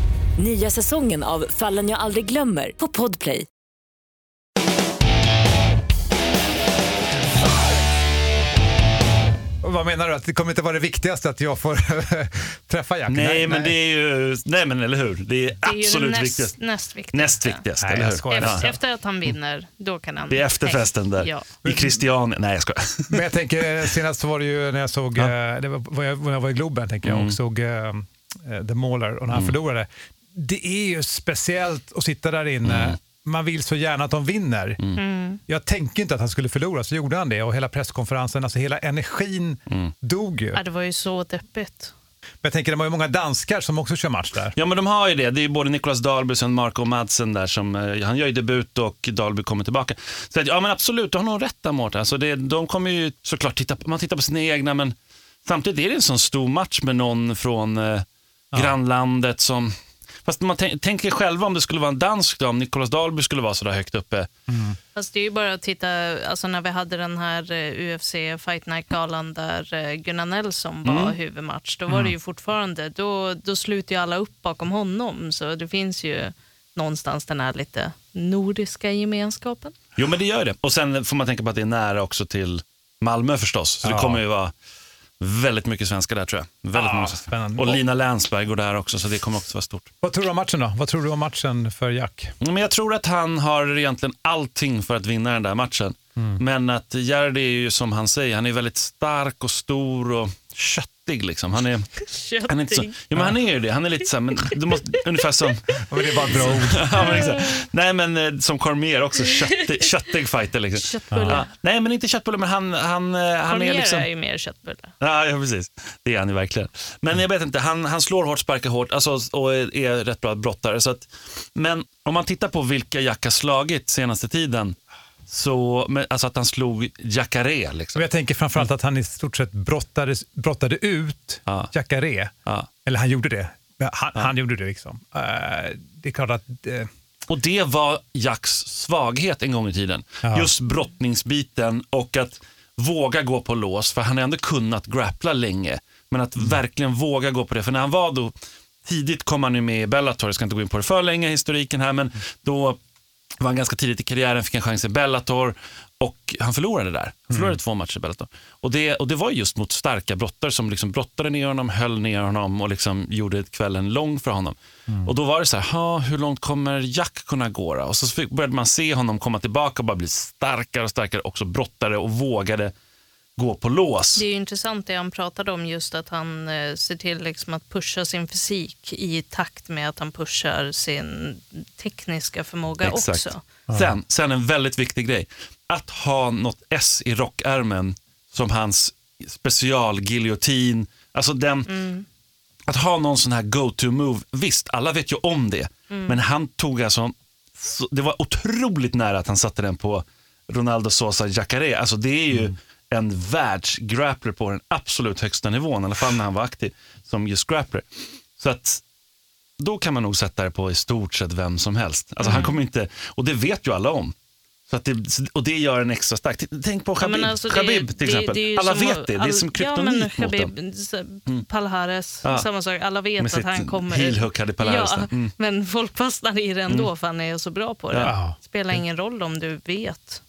Nya säsongen av Fallen jag aldrig glömmer på Podplay. Vad menar du? Att det kommer inte vara det viktigaste att jag får träffa Jack? Nej, men det är ju... Nej, men eller hur? Det är Det är absolut näst, viktigast. näst viktigaste. Näst viktigast, Nej, eller hur? skojar. Efter, Ja. efter att han vinner, då kan han... Det är efterfesten där. Ja. I Christiania. Nej, jag skojar. Men jag tänker, senast var det ju när jag såg, eh, det var, jag, när jag var i Globen tänker jag, Mm. och såg eh, The Mauler och när han förlorade. Det är ju speciellt att sitta där inne. Mm. Man vill så gärna att de vinner. Mm. Jag tänkte inte att han skulle förlora, så gjorde han det. Och hela presskonferensen, alltså hela energin Mm. dog ju. Ja, det var ju så deppigt. Men jag tänker, det var ju många danskar som också kör match där. Ja, men de har ju det. Det är ju både Nicolas Dahlby och Marco Madsen där som, eh, han gör ju debut och Dahlby kommer tillbaka. Så att, ja men absolut, du har nog rätt där Mårten. Alltså det, de kommer ju såklart titta, på- man tittar på sina egna men samtidigt är det en sån stor match med någon från eh, grannlandet som, fast man tän- tänker själva om det skulle vara en dansk då, om Nicolas Dahlby skulle vara så där högt uppe. Fast det är ju bara att titta, alltså när vi hade den här eh, UFC Fight Night-galan där eh, Gunnar Nelson var Mm. huvudmatch, då var det ju fortfarande, då, då sluter ju alla upp bakom honom. Så det finns ju någonstans den här lite nordiska gemenskapen. Jo men det gör det. Och sen får man tänka på att det är nära också till Malmö förstås. Så det Ja. kommer ju vara väldigt mycket svenskar där tror jag. Väldigt Ja, många svenskar. spännande. Och Lina Länsberg går där också så det kommer också vara stort. Vad tror du om matchen då? Vad tror du om matchen för Jack? Men jag tror att han har egentligen allting för att vinna den där matchen. Mm. Men att Gerd är ju som han säger, han är väldigt stark och stor och köttig liksom. Han är, han är inte så, ja, men han är ju det. Han är lite så här, men du måste, ungefär som, men det är bara bra ord. ja, men exakt. nej men eh, som Cormier också, köttig, köttig fighter liksom. Köttbulle. Ja, nej men inte köttbulle, men han, han, eh, han Cormier är liksom... är ju mer köttbulle. Ja, ja, precis. Det är han ju verkligen. Men jag vet inte, han, han slår hårt, sparkar hårt alltså, och är, är rätt bra brottare. Så att, men om man tittar på vilka Jack har slagit senaste tiden så, men, alltså att han slog Jacare. Liksom. Och jag tänker framförallt att han i stort sett brottade, brottade ut Ja. Jacare. Ja. Eller han gjorde det. Han, han gjorde det liksom. Eh, det är klart att... eh, Och det var Jacks svaghet en gång i tiden. Ja. Just brottningsbiten och att våga gå på lås, för han har ändå kunnat grappla länge. Men att verkligen våga gå på det, för när han var då, tidigt kom han ju med i Bellator, jag ska inte gå in på det för länge, historiken här, men då var han ganska tidigt i karriären, fick en chans i Bellator och han förlorade där. Han förlorade två matcher i Bellator. Och det, och det var just mot starka brottare som liksom brottade ner honom, höll ner honom och liksom gjorde kvällen lång för honom. Och då var det så här, "Ha, hur långt kommer Jack kunna gå då? Och så fick, började man se honom komma tillbaka och bara bli starkare och starkare, också brottare och vågade gå på lås. Det är ju intressant det han pratade om, just att han eh, ser till liksom att pusha sin fysik i takt med att han pushar sin tekniska förmåga Exakt. också. Sen, sen en väldigt viktig grej. Att ha något S i rockärmen som hans specialgiljotin. Alltså den, Att ha någon sån här go-to-move. Visst, alla vet ju om det. Men han tog alltså, så, det var otroligt nära att han satte den på Ronaldo Sosa Jacare. Alltså det är ju en världsgrappler på den absolut högsta nivån. I alla fall när han var aktiv som just grappler. Så att då kan man nog sätta det på i stort sett vem som helst. Alltså han kommer inte, och det vet ju alla om. Så att det, och det gör en extra stark. Tänk på Ja, Khabib, men alltså det- Khabib till det- exempel. det ju alla vet det, det är som ja, kryptonit mot dem. Khabib, så- Palhares, Ja. samma sak. Alla vet Med att han kommer... heel hook hade Palhares ja. Mm. Men folk fastnar i det ändå för han är så bra på det. Ja. spelar ingen roll om du vet.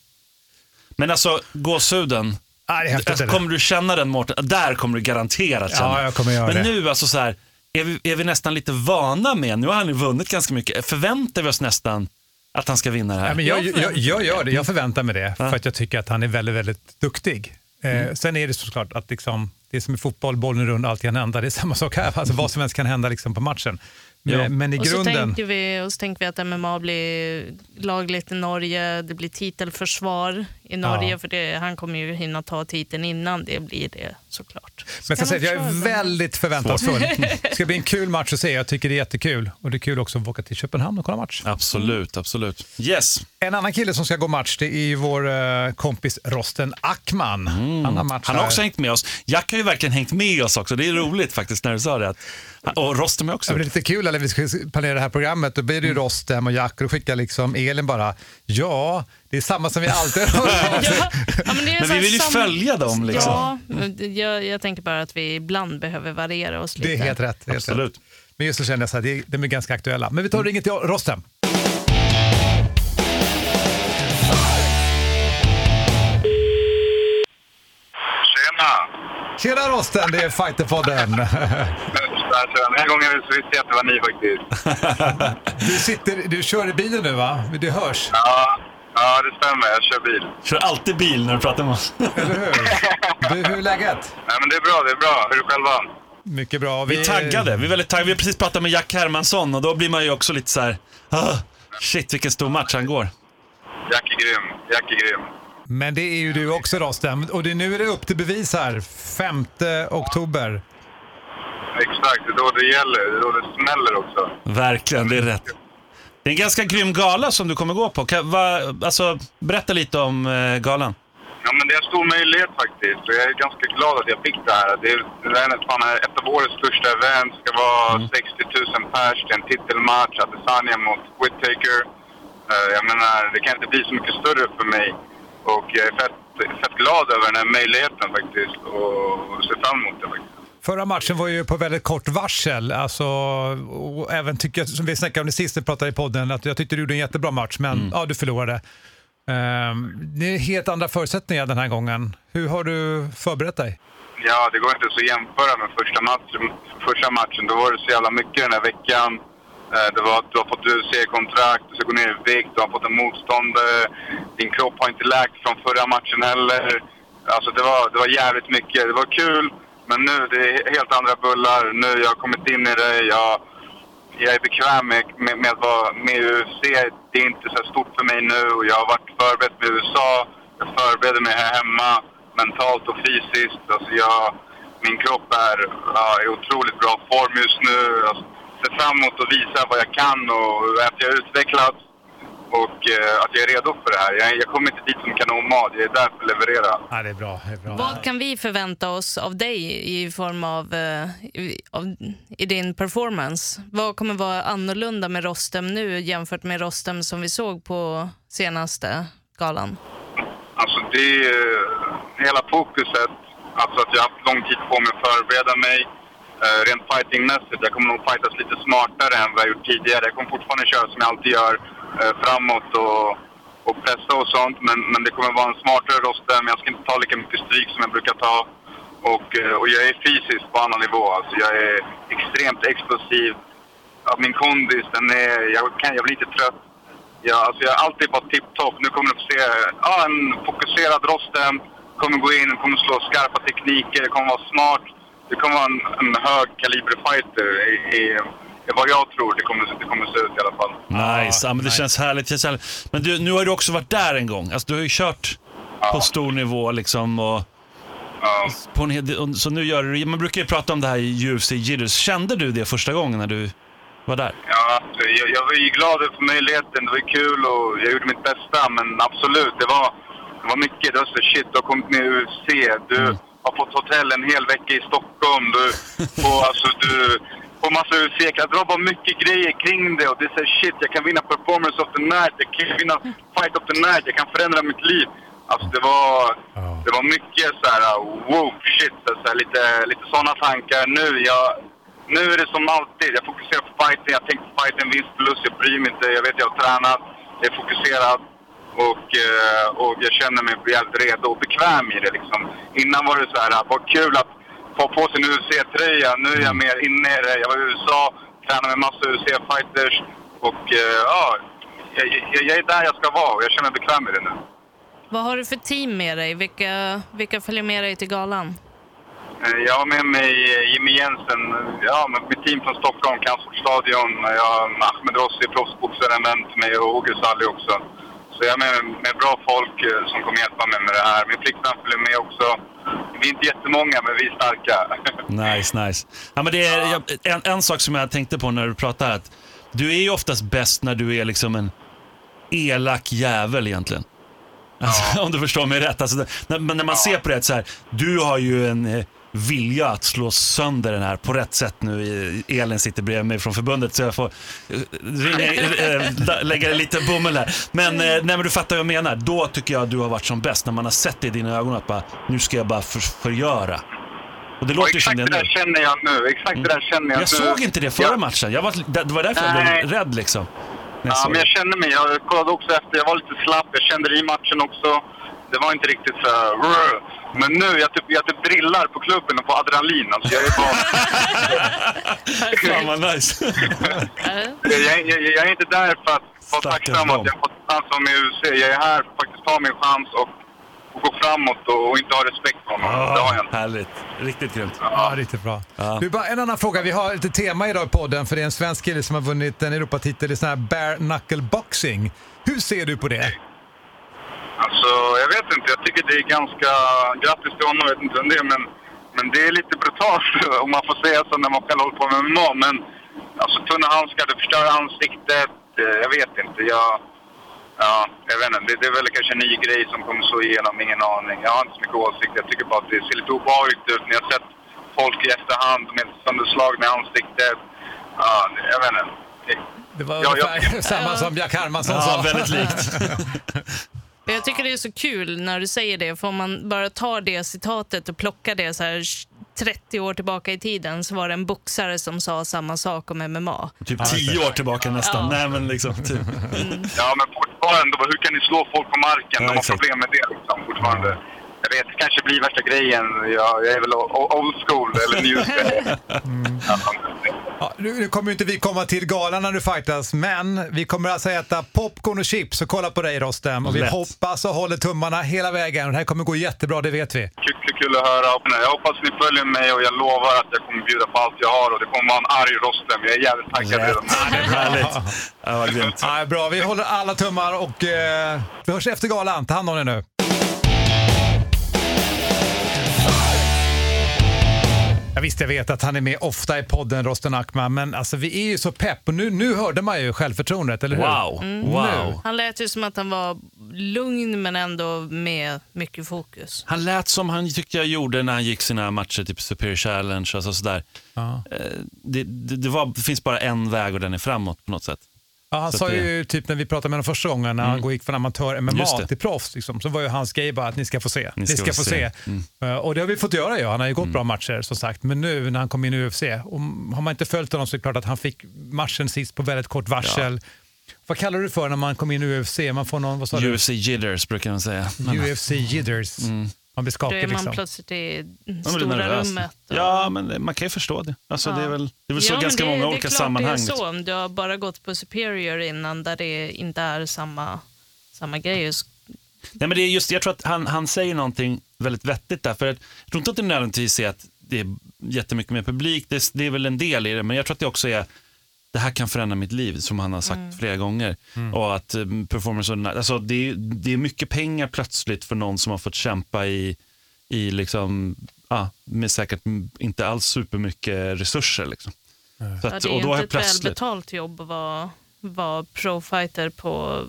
Men alltså gåshuden, Ja, det är häftigt, alltså, kommer du känna den Mårten? Där kommer du garanterat känna. Ja, jag kommer göra Men det. nu alltså så här, är vi, är vi nästan lite vana med, nu har han ju vunnit ganska mycket, förväntar vi oss nästan att han ska vinna det här? Ja, men jag, jag, jag gör det, jag förväntar mig det, för att jag tycker att han är väldigt, väldigt duktig. Eh, sen är det såklart att liksom, det är som i fotboll, bollen är rund, allt kan hända. Det är samma sak här, alltså vad som helst kan hända liksom på matchen. Men, Ja. men i och, så tänker vi, och så tänker vi att MMA blir lagligt i Norge, det blir titelförsvar i Norge, Ja. för det, han kommer ju hinna ta titeln innan det blir det såklart. Men jag, Ska ska säga, jag är väldigt förväntansfull. Det ska bli en kul match att se. Jag tycker det är jättekul. Och det är kul också att åka till Köpenhamn och kolla match. Absolut, absolut. Yes. En annan kille som ska gå match det är ju vår eh, kompis Rosten Ackman. Han har match Han har också hängt med oss. Jack har ju verkligen hängt med oss också. Det är roligt faktiskt när du sa det. Att, och Rostem är också. Ja, men det är lite kul när vi ska planera det här programmet. Då blir det ju Mm. Rostem och Jack och då skickar liksom Elin bara, ja, det är samma som vi alltid har Ja, ja, men det är Men vi vill ju sam- följa dem, liksom. Ja, jag, jag tänker bara att vi ibland behöver variera oss lite. Det är helt rätt. Helt Absolut. Rätt. Men just så känner jag så här, det är- de är ganska aktuella. Men vi tar och ringer till Rostem. Tjena! Tjena Rosten, det är Fighterpodden. Den här gången visste jag att det var ni faktiskt. Du, sitter, du kör i bilen nu va? Det hörs, Ja, ja, det stämmer. Jag kör bil. Kör alltid bil när du pratar med oss. eller hur? Du, hur är läget? Nej, men det är bra, det är bra. Hur är det själva? Mycket bra. Vi är taggade. Vi är väldigt taggade. Vi har precis pratat med Jack Hermansson och då blir man ju också lite så här, ah, shit vilken stor match han går. Jack är grym. Jack är grym. Men det är ju du också Rosten. Och det, nu är det upp till bevis här. 5 oktober. Exakt, det är då det gäller. Det är då det smäller också. Verkligen, det är rätt. Det är en ganska grym gala som du kommer gå på. Kan, va, alltså, berätta lite om eh, galan. Ja, men det är en stor möjlighet faktiskt. Jag är ganska glad att jag fick det här. Det är, det är ett, fan, ett av årets största event. Det ska vara 60 000 pers. Det är en titelmatch. Adesanya mot Whittaker. Eh, jag menar, det kan inte bli så mycket större för mig. Och jag är fett, fett glad över den här möjligheten faktiskt. Och ser fram emot det faktiskt. Förra matchen var ju på väldigt kort varsel. Alltså, och även tycker jag, som vi snackade om det sist vi pratade i podden, att jag tyckte du gjorde en jättebra match, men ja, du förlorade. Ehm, det är helt andra förutsättningar den här gången. Hur har du förberett dig? Ja, det går inte så att jämföra med första matchen. Första matchen, då var det så jävla mycket den här veckan. Eh, Det var att du har fått UFC-kontrakt, du ska gå ner i vikt, du har fått en motståndare. Din kropp har inte läkt från förra matchen heller. Alltså det var, det var jävligt mycket. Det var kul, men nu det är helt andra bullar. Nu jag har kommit in i det. Jag, jag är bekväm med, med, med, att vara med i UFC. Det är inte så stort för mig nu och jag har varit förberedd med USA. Jag förbereder mig här hemma mentalt och fysiskt. Alltså jag, min kropp är ja, i otroligt bra form just nu. Jag ser fram emot att visa vad jag kan och att jag har utvecklats och eh, att jag är redo för det här. Jag, jag kommer inte dit som kanonmat, jag är där för att leverera. Ja, det är bra. Det är bra. Vad kan vi förvänta oss av dig i form av, eh, i, av i din performance? Vad kommer vara annorlunda med Rostem nu jämfört med Rostem som vi såg på senaste galan? Alltså det är hela fokuset, alltså att jag har haft lång tid på mig att förbereda mig. Uh, rent fightingmässigt, jag kommer nog fightas lite smartare än vad jag gjort tidigare. Jag kommer fortfarande köra som jag alltid gör, eh, Eh, framåt och, och pressa och sånt. Men, men det kommer vara en smartare Rostem. Jag ska inte ta lika mycket stryk som jag brukar ta. Och, eh, och jag är fysiskt på annan nivå. Alltså jag är extremt explosiv. Ja, min kondis, den är, jag, kan, jag blir lite trött. Jag, alltså jag är alltid bara tipptopp. Nu kommer du få se ja, en fokuserad rosten. Kommer gå in, kommer slå skarpa tekniker, kommer vara smart. Det kommer vara en, en hög kaliber fighter i, i vad jag tror det kommer, det kommer se ut i alla fall. Nice, ja, men det känns härligt. Känns härligt. Men du, nu har du också varit där en gång. Alltså, du har ju kört på stor nivå liksom. Och, på en, hel- så nu gör du Man brukar ju prata om det här i UFC Jitters. Kände du det första gången när du var där? Ja, alltså, jag, jag var ju glad för möjligheten. Det var kul och jag gjorde mitt bästa. Men absolut, det var, det var mycket. Det var så shit, du har kommit med i UFC. Du har fått hotell en hel vecka i Stockholm. Du får, alltså, du får massa UFC. Jag drar bara mycket grejer kring det. Och det är så här, shit, jag kan vinna performance of the night. Jag kan vinna fight of the night. Jag kan förändra mitt liv. Alltså det var, det var mycket så här, wow, shit. Så här, lite, lite sådana tankar. Nu, jag, nu är det som alltid. Jag fokuserar på fighten. Jag tänker på fighten, vinst, förlust. Jag bryr mig inte. Jag vet jag har tränat. Jag är fokuserad. Och, eh, och jag känner mig jävligt redo och bekväm i det liksom. Innan var det så här, vad kul att få på sig en UFC-tröja. Nu är jag mer inne i det. Jag var i USA, tränade med massa UFC-fighters. Och eh, ja, jag, jag, jag är där jag ska vara och jag känner mig bekväm i det nu. Vad har du för team med dig? Vilka, vilka följer med dig till galan? Eh, Jag har med mig Jimmy Jensen, ja, med mitt team från Stockholm, Kampsportsstadion. Jag har Ahmed Rossi, proffsboxare, en vän till mig och Åge Salli också. Så jag är med, med bra folk eh, som kommer hjälpa mig med det här. Min flickvän följer med också. Vi är inte jättemånga, men vi är starka. Nice, nice. Ja, men det är, jag, en, en sak som jag tänkte på när du pratade att du är ju oftast bäst när du är liksom en elak jävel egentligen. Alltså, Om du förstår mig rätt. Alltså, när, men när man ser på det så här, du har ju en eh, vilja att slå sönder den här på rätt sätt nu. Elin sitter bredvid mig från förbundet så jag får eh, eh, da- lägga lite bomull här. Men, eh, nej, men du fattar vad jag menar. Då tycker jag att du har varit som bäst. När man har sett det i dina ögon att bara, nu ska jag bara för, förgöra. Och det låter ju som Exakt det det nu. där känner jag nu. Exakt det där känner jag, Jag nu. såg inte det förra Ja. matchen. Jag var, det var därför jag Nej. blev rädd liksom. jag Ja, men jag kände mig. Jag kollade också efter. Jag var lite slapp. Jag kände det i matchen också. Det var inte riktigt så. Men nu, jag typ, jag typ drillar på klubben och på adrenalin. Alltså, jag är bara... Fan vad nice. jag, jag, jag, är inte där för att vara tacksam att jag har fått chans att vara med i UFC. Jag är här för att faktiskt ta min chans och, och gå framåt och, och inte ha respekt för honom. Det har jag inte. Härligt. Riktigt grymt. Ja, riktigt bra. Du, bara en annan fråga. Vi har lite tema idag i podden för det är en svensk kille som har vunnit en Europatitel i sån här bare knuckle boxing. Hur ser du på det? Alltså, jag vet inte. Jag tycker det är ganska... Grattis till honom, jag vet inte vem det är, men, men det är lite brutalt om man får säga så när man själv håller på med MMA. Men alltså, tunna handskar, det förstör ansiktet. Eh, Jag vet inte. Jag, ja, jag vet inte. Det, det är väl kanske en ny grej som kommer slå igenom, ingen aning. Jag har inte så mycket åsikt. Jag tycker bara att det ser lite obehagligt ut när jag har sett folk i efterhand med sönderslagna ansiktet. Ja, jag vet inte. Det var Ja, ungefär samma som Jack Hermansson Ja, sa. väldigt likt. Jag tycker det är så kul när du säger det, för om man bara tar det citatet och plockar det så här 30 år tillbaka i tiden så var det en boxare som sa samma sak om MMA. Typ tio år tillbaka nästan. Nej, men liksom, typ. Ja, men fortfarande, hur kan ni slå folk på marken? De har exakt. problem med det liksom, fortfarande. Jag vet, det kanske blir värsta grejen. Jag, jag är väl old school eller new school. Ja, Ja, nu, nu kommer ju inte vi komma till galan när du fightas, men vi kommer alltså äta popcorn och chips och kolla på dig Rostem. Och vi Lätt. hoppas och håller tummarna hela vägen. Och det här kommer gå jättebra, det vet vi. kul, kul, kul att höra. Jag hoppas ni följer mig och jag lovar att jag kommer bjuda på allt jag har och det kommer vara en arg Rostem. Jag är jävligt taggad redan nu. Härligt. Ja, vad grymt. Ja, bra, vi håller alla tummar och eh, vi hörs efter galan. Ta hand om er nu. Visst, jag vet att han är med ofta i podden, Rosten Akman, men alltså, vi är ju så pepp och nu, nu hörde man ju självförtroendet, eller hur? Wow. Mm. Wow. Han lät ju som att han var lugn men ändå med mycket fokus. Han lät som han tyckte jag gjorde när han gick sina matcher, typ Superior Challenge. Alltså sådär. Ja. Eh, Det, det, det, var, det finns bara en väg och den är framåt på något sätt. Ja, han Så sa det- ju typ när vi pratade med honom första gången när han gick från amatör Just MMA det. till proffs, liksom, så var ju hans grej bara att ni ska få se. Ni ska, få se. Mm. Eh, Och det har vi fått göra ju. Han har ju gått bra matcher som sagt. Men nu när han kom in i UFC, och har man inte följt honom så är det klart att han fick matchen sist på väldigt kort varsel. Vad kallar du för när man kommer in i UFC? Man får någon, vad sa UFC jitters brukar man säga. du? UFC jitters. Man blir Då skakig är man liksom. plötsligt i stora rummet. och- Ja, men man kan ju förstå det. Alltså, Ja. Det är väl, det är väl så Ja, ganska det, många det är olika klart sammanhang. Det är så, om du har bara gått på Superior innan där det inte är samma, samma grej. Nej, men det är just, jag tror att han, han säger någonting väldigt vettigt där. För att, jag tror inte att det nödvändigtvis är att det är jättemycket mer publik. Det, det är väl en del i det, men jag tror att det också är det här kan förändra mitt liv, som han har sagt Mm. flera gånger. Och att um, performance, alltså, det, är, det är mycket pengar plötsligt för någon som har fått kämpa i, i liksom, ja, med säkert inte alls supermycket resurser. Liksom. Så Ja, att, det är och då inte ett plötsligt... välbetalt jobb att vara, vara profighter på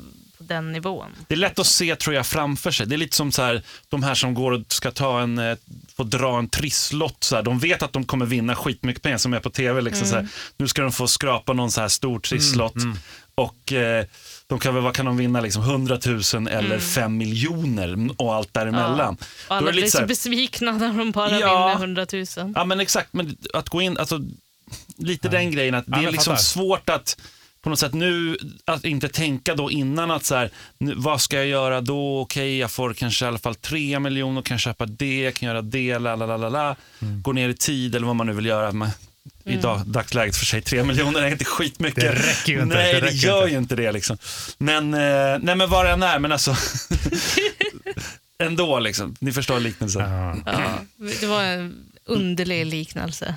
den nivån. Det är lätt att se tror jag framför sig. Det är lite som så här, de här som går och ska ta en, eh, få dra en trisslott. Så här. De vet att de kommer vinna skitmycket pengar som är på tv. Liksom, så här. Nu ska de få skrapa någon så här stor trisslott. Och eh, de kan väl, vad kan de vinna? Liksom 100 000 eller 5 miljoner och allt däremellan. Och Då är alla blir lite så så besvikna när de bara Ja. vinner 100 000. Ja men exakt, men att gå in, alltså lite den grejen att det Ja, är liksom fattar. svårt att på något sätt nu, att inte tänka då innan att så här, nu, vad ska jag göra då? Okej, jag får kanske i alla fall tre miljoner, kan köpa det, jag kan göra det, la la la la la. Mm. Gå ner i tid eller vad man nu vill göra. Men, I dag, dagsläget för sig, tre miljoner är inte skitmycket. Det räcker ju inte, Nej, det det, gör inte. ju inte det liksom. Men, eh, nej men var jag är, men alltså. ändå liksom, ni förstår liknelsen. Ja, det var en underlig liknelse.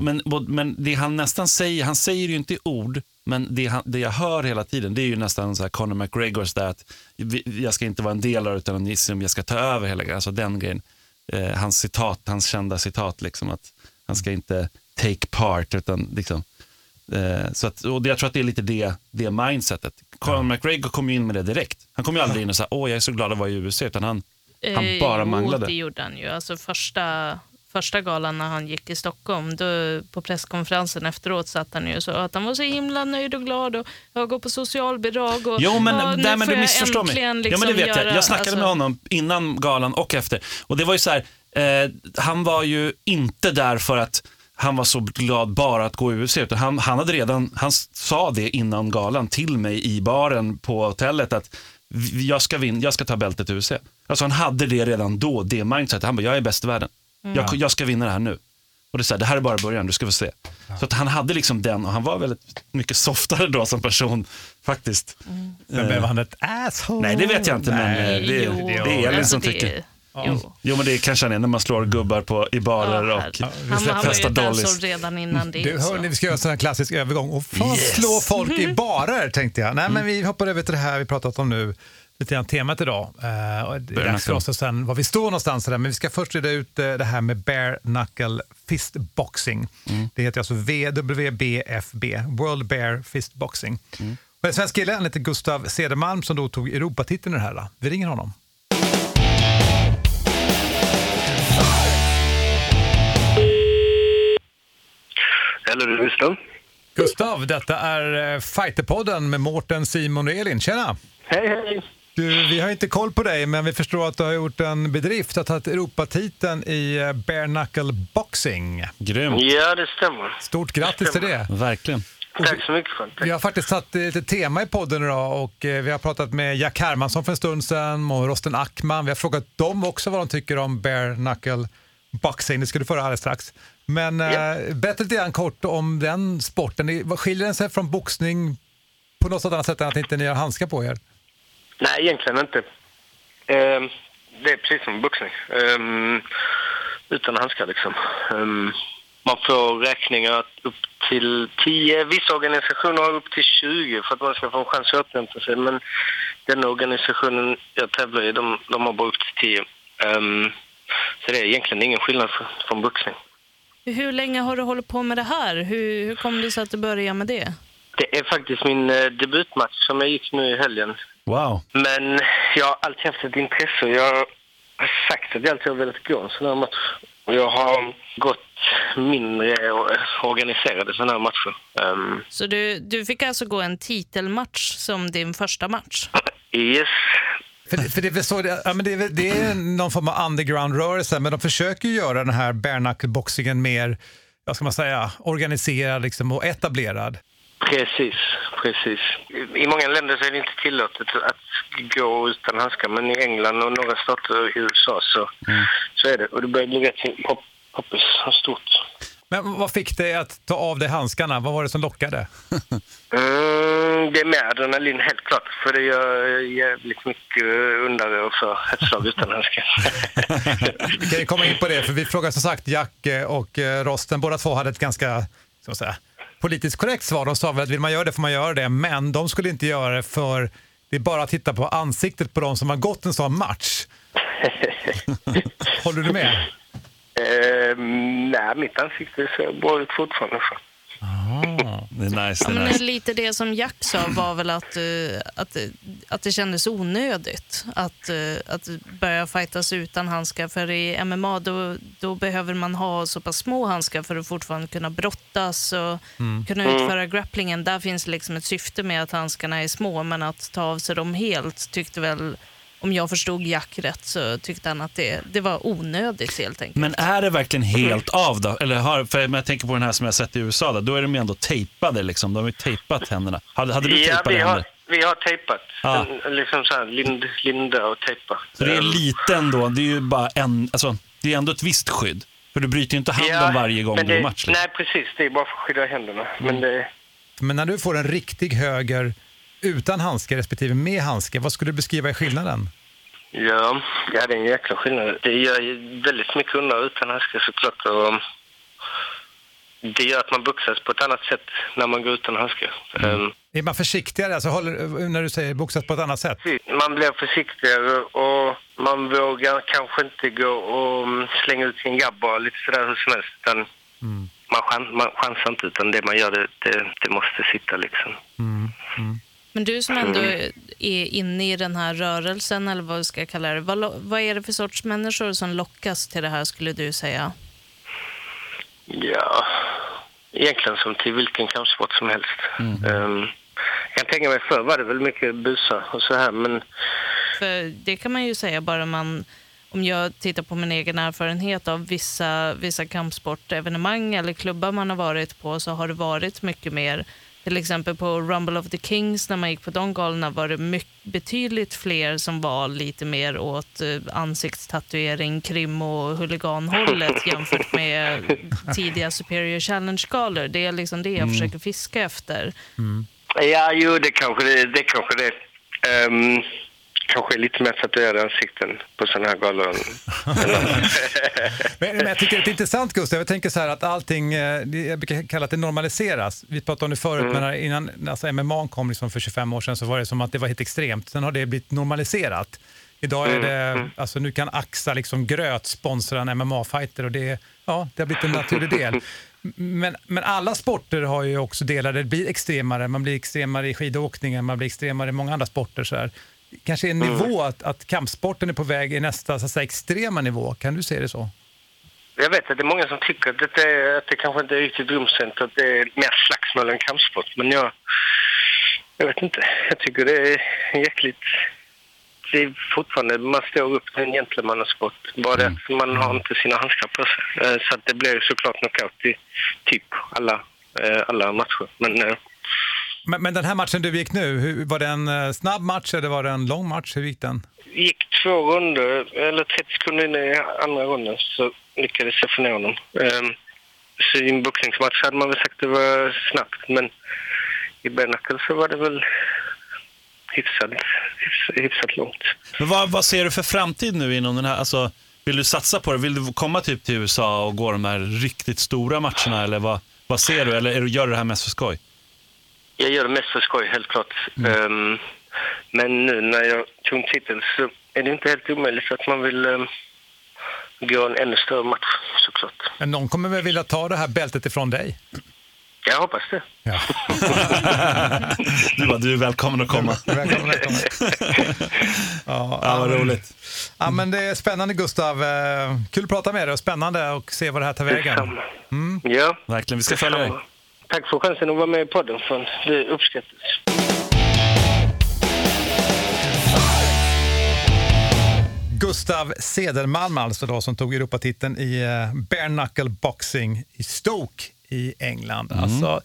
Men, men det han nästan säger, han säger ju inte i ord, men det, han, det jag hör hela tiden, det är ju nästan så här Conor McGregors där att vi- jag ska inte vara en del av det, utan jag ska ta över hela grejen. Alltså den grejen. Eh, hans citat, hans kända citat, liksom att han ska inte take part, utan liksom. Eh, så att, och jag tror att det är lite det, det mindsetet. Conor McGregor kom ju in med det direkt. Han kom ju aldrig in och sa, åh jag är så glad att vara i USA, utan han, han Eh, bara jo, manglade. det gjorde han ju. Alltså första, första galan när han gick i Stockholm, då, på presskonferensen efteråt satt han ju sa att han var så himla nöjd och glad och jag går på socialbidrag och Jo, men, ja, nu men får du jag äntligen ja, Liksom men det vet göra, jag. Jag snackade alltså, med honom innan galan och efter. Och det var ju så här, eh, han var ju inte där för att han var så glad bara att gå i UFC, utan han, han hade redan, han sa det innan galan till mig i baren på hotellet att jag ska, vin, jag ska ta bältet i UFC. Alltså han hade det redan då, det mindsetet. Han bara, jag är bäst i världen. Jag, jag ska vinna det här nu. Och det, är så här, det här är bara början, du ska få se. Så att han hade liksom den och han var väldigt mycket softare då som person faktiskt. Men blev han ett asshole? Nej, det vet jag inte, men Nej, eh, det, jo, det är Elin alltså som det- tycker. Jo. Jo, men det kanske han är när man slår gubbar på, i barer Ja, och här- han, han var ju festar dollies. redan innan det. Du, hörni, vi ska göra en sån här klassisk övergång. Och fan Yes. slå folk i barer, tänkte jag. Nej, men vi hoppar över till det här vi pratat om nu. Lite grann temat idag. Eh, och det är Bare dags för oss och sen var vi står någonstans. Där. Men vi ska först reda ut eh, det här med bare knuckle fistboxing. Det heter alltså WBFB, World Bare Fistboxing. Mm. Och en svensk kille, han heter Gustav Cedermalm, som då tog Europatiteln i det här. Vi ringer honom. Eller är det Gustav? Gustav, detta är eh, Fighterpodden med Mårten, Simon och Elin. Tjena! Hej, hej! Du, vi har inte koll på dig, men vi förstår att du har gjort en bedrift att ta ett Europatiteln i eh, bare knuckle boxing. Grymt, Ja, det stämmer. Stort grattis till det. verkligen. Tack så mycket det. Vi har faktiskt satt eh, lite tema i podden idag och eh, vi har pratat med Jack Hermansson för en stund sedan och Rosten Ackman. Vi har frågat dem också vad de tycker om bare knuckle boxing. Det ska du få höra alldeles strax. Men eh, berätta lite grann kort om den sporten. Skiljer den sig från boxning på något annat sätt än att inte ni har handskar på er? Nej, egentligen inte. Ehm, det är precis som boxning. Ehm, utan handskar liksom. Ehm, man får räkningar upp till 10. Vissa organisationer har upp till 20 för att man ska få en chans att återhämta sig. Men den organisationen jag tävlar i, de, de har bara upp till 10. Ehm, så det är egentligen ingen skillnad fr- från boxning. Hur länge har du hållit på med det här? Hur, hur kom det sig att du började med det? Det är faktiskt min eh, debutmatch som jag gick nu i helgen. Wow. Men jag har alltid haft ett intresse och jag har sagt att jag alltid har velat gå en sån här match. Och jag har gått mindre och- organiserade såna här matcher. Ehm, Så du, du fick alltså gå en titelmatch som din första match? yes. För, det- för det, så, ja, men det, det är någon form av underground-rörelse, men de försöker göra den här bare knuckle-boxingen mer, vad ska man säga, organiserad liksom, och etablerad. Precis, precis. I många länder så är det inte tillåtet att gå utan handskar, men i England och några stater i USA så, så är det. Och det börjar bli rätt pop, poppis och stort. Men vad fick dig att ta av dig handskarna? Vad var det som lockade? Mm, det är med adrenalin helt klart, för det gör jävligt mycket undare och för ett slag utan handskar. Vi kan ju komma in på det, för vi frågade som sagt Jack och eh, Rosten, båda två hade ett ganska ska man säga, politiskt korrekt svar. De sa väl att vill man göra det får man göra det, men de skulle inte göra det för det är bara att titta på ansiktet på de som har gått en sån match. Håller du med? Ehm, nej, mitt ansikte ser bra ut fortfarande. Så. Det är nice. Ja, Det är men nice. lite det som Jack sa var väl att, eh, att, eh, att det kändes onödigt att, eh, att börja fightas utan handskar. För i MMA då, då behöver man ha så pass små handskar för att fortfarande kunna brottas och Mm. kunna Mm. utföra grapplingen. Där finns liksom ett syfte med att handskarna är små, men att ta av sig dem helt tyckte väl, om jag förstod Jack rätt, så tyckte han att det, det var onödigt helt enkelt. Men är det verkligen helt av då? Eller har, för jag tänker på den här som jag sett i USA, då, då är de ju ändå tejpade. Liksom. De har ju tejpat händerna. Hade, hade du ja, tejpade vi har, händer? vi har tejpat. Ja. En, liksom så här, lind, linda och tejpa. Så det är lite ändå, det är ju bara en, alltså, det är ändå ett visst skydd. För du bryter ju inte handen varje gång men du det, är match. Liksom. Nej, precis. Det är bara för att skydda händerna. Men det, Men när du får en riktig höger utan handske respektive med handske, vad skulle du beskriva är skillnaden? ja, ja, det är en jäkla skillnad. Det gör ju väldigt mycket undare utan handskar såklart. Och det gör att man boxas på ett annat sätt när man går utan handskar. Ehm, Är man försiktigare alltså, håller, när du säger boxas på ett annat sätt? Man blir försiktigare och man vågar kanske inte gå och mm, slänga ut sin grabb bara lite sådär hur som helst. Utan man, chans, man chansar inte utan det man gör det, det, det måste sitta liksom. Men du som ändå är inne i den här rörelsen, eller vad vi ska kalla det, vad, vad är det för sorts människor som lockas till det här skulle du säga? Ja, egentligen som till vilken kampsport som helst. Ehm, jag kan tänka mig förr var det väl mycket busar och så här men För det kan man ju säga bara man, om jag tittar på min egen erfarenhet av vissa, vissa kampsportevenemang eller klubbar man har varit på så har det varit mycket mer till exempel på Rumble of the Kings när man gick på de galorna var det mycket, betydligt fler som var lite mer åt eh, ansiktstatuering, krim och huliganhållet jämfört med tidiga Superior Challenge-galor. Det är liksom det jag Mm. försöker fiska efter. ja, jo det kanske det, det kanske det. Um, kanske är lite mer tatuerade ansikten på sådana här galor. Men, men jag tycker det är intressant Gustav, jag tänker så här att allting, eh, jag brukar kalla att det normaliseras. Vi pratade om det förut, Mm. men innan alltså MMA kom liksom för 25 år sedan så var det som att det var helt extremt. Sen har det blivit normaliserat. Idag är Mm, det, mm. alltså nu kan Axa liksom gröt sponsra en MMA-fighter och det, ja, det har blivit en naturlig del. Men, men alla sporter har ju också delar där det blir extremare. Man blir extremare i skidåkningen, man blir extremare i många andra sporter. Så här. Kanske en Mm. nivå att, att kampsporten är på väg i nästa så säga, extrema nivå. Kan du se det så? Jag vet att det är många som tycker att det, är, att det kanske inte är riktigt rumsrent, att det är mer slagsmål än kampsport. Men jag, jag vet inte. Jag tycker det är jäkligt... Det är fortfarande, man står upp till en gentlemannasport. Bara det att man har inte sina handskar på sig. Eh, Så att det blir såklart knockout i typ alla, eh, alla matcher. Men eh, Men, men den här matchen du gick nu, hur, var det en eh, snabb match eller var det en lång match? Hur gick den? det gick två runder, eller 30 sekunder in i andra runden så lyckades jag få ner honom. Um, så i en boxningsmatch hade man väl sagt att det var snabbt, men i Benacle så var det väl hyfsat, hyfsat, hyfsat långt. Men vad, vad ser du för framtid nu inom den här, alltså, vill du satsa på det? Vill du komma typ till USA och gå de här riktigt stora matcherna eller vad, vad ser du? Eller är du, gör du det här mest för skoj? Jag gör det mest för skoj, helt klart. Ehm, men nu när jag tog en titel så är det inte helt omöjligt att man vill, um, gå en ännu större match såklart. Men någon kommer väl vilja ta det här bältet ifrån dig? Jag hoppas det. Ja. Du bara, du är välkommen att komma. Välkommen, välkommen. Ja, Ja, vad roligt. Ja, men det är spännande Gustav. Eh, Kul att prata med dig och spännande att se vad det här tar vägen. Mm. Ja. Verkligen, vi ska följa dig. Tack för chansen att vara med i podden. För det uppskattas. Gustav Cedermalm alltså då, som tog Europatiteln i eh, bare knuckle boxing i Stoke i England. Mm. Alltså,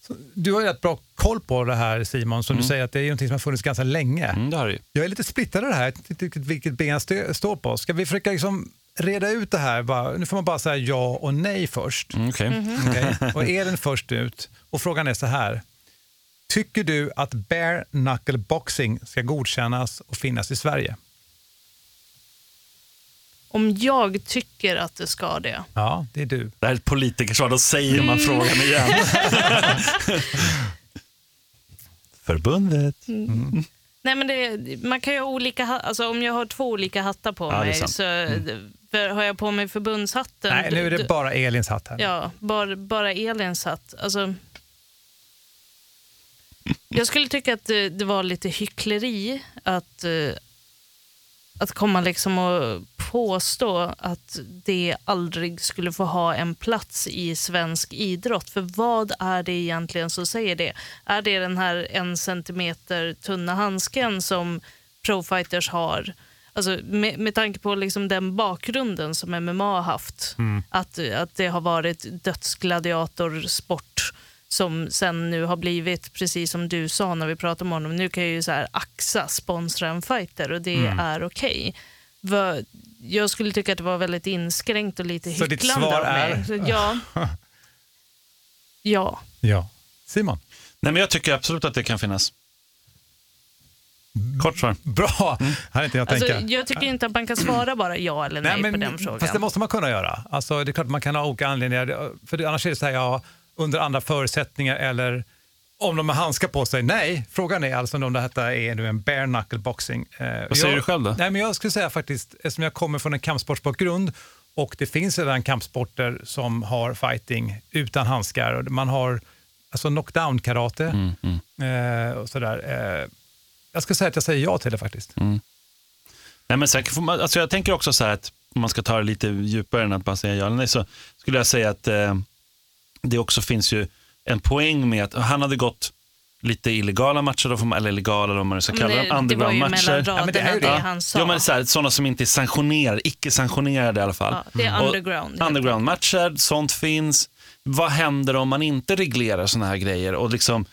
så, du har ju rätt bra koll på det här Simon, som du säger att det är någonting som har funnits ganska länge. Mm, det har du ju. Jag är lite splittrad i det här, jag vet inte vilket ben jag står på. Ska vi försöka liksom reda ut det här? Bara, nu får man bara säga ja och nej först. Mm, Okej. Okej? Och Elin först ut. Och frågan är så här. Tycker du att bare knuckle boxing ska godkännas och finnas i Sverige? Om jag tycker att det ska det. Ja, det är du. Det här är ett politikersvar, då säger man Mm. frågan igen. Förbundet. Mm. Nej, men det, man kan ju ha olika, alltså om jag har två olika hattar på Ja, mig så för har jag på mig förbundshatten. Nej, nu är det bara Elins hatt här. Ja, bara, bara Elins hatt. Alltså, jag skulle tycka att det, det var lite hyckleri att, eh, att komma liksom och påstå att det aldrig skulle få ha en plats i svensk idrott. För vad är det egentligen som säger det? Är det den här en centimeter tunna handsken som profighters har? Alltså, med, med tanke på liksom den bakgrunden som MMA har haft, Mm. att, att det har varit dödsgladiatorsport som sen nu har blivit, precis som du sa när vi pratade om honom, nu kan ju så här AXA sponsra en fighter och det Mm. är okej. Vad- Jag skulle tycka att det var väldigt inskränkt och lite Så ditt hycklande svar av mig. är- Så Ja. ja. Ja. Simon? Nej, men jag tycker absolut att det kan finnas. Kort svar. Bra! Här är inte jag Alltså, jag tycker inte att man kan svara bara ja eller nej, på den frågan. Fast det måste man kunna göra. Alltså, det är klart man kan ha olika anledningar. För annars är det så här, ja, under andra förutsättningar eller om de har handskar på sig. Nej, frågan är alltså om detta är nu en bare knuckle boxing. Eh, Vad säger jag, du själv då? Nej, men jag skulle säga faktiskt, eftersom jag kommer från en kampsportsbakgrund och det finns redan kampsporter som har fighting utan handskar. Man har alltså knockdown-karate Mm, eh, och sådär. Eh, jag skulle säga att jag säger ja till det faktiskt. Mm. Nej, men säkert man, alltså jag tänker också så här att om man ska ta det lite djupare än att bara säga ja eller nej, så skulle jag säga att eh, det också finns ju en poäng med att han hade gått lite illegala matcher, då eller illegala eller vad man nu ska kalla det- dem, det var ju underground-matcher. mellan raderna Ja, men det är ju det. det han sa. Ja, men så här, sådana som inte är sanktionerade, icke-sanktionerade i alla fall. Ja, det är underground, Underground-matcher, sånt finns. Vad händer om man inte reglerar sådana här grejer och liksom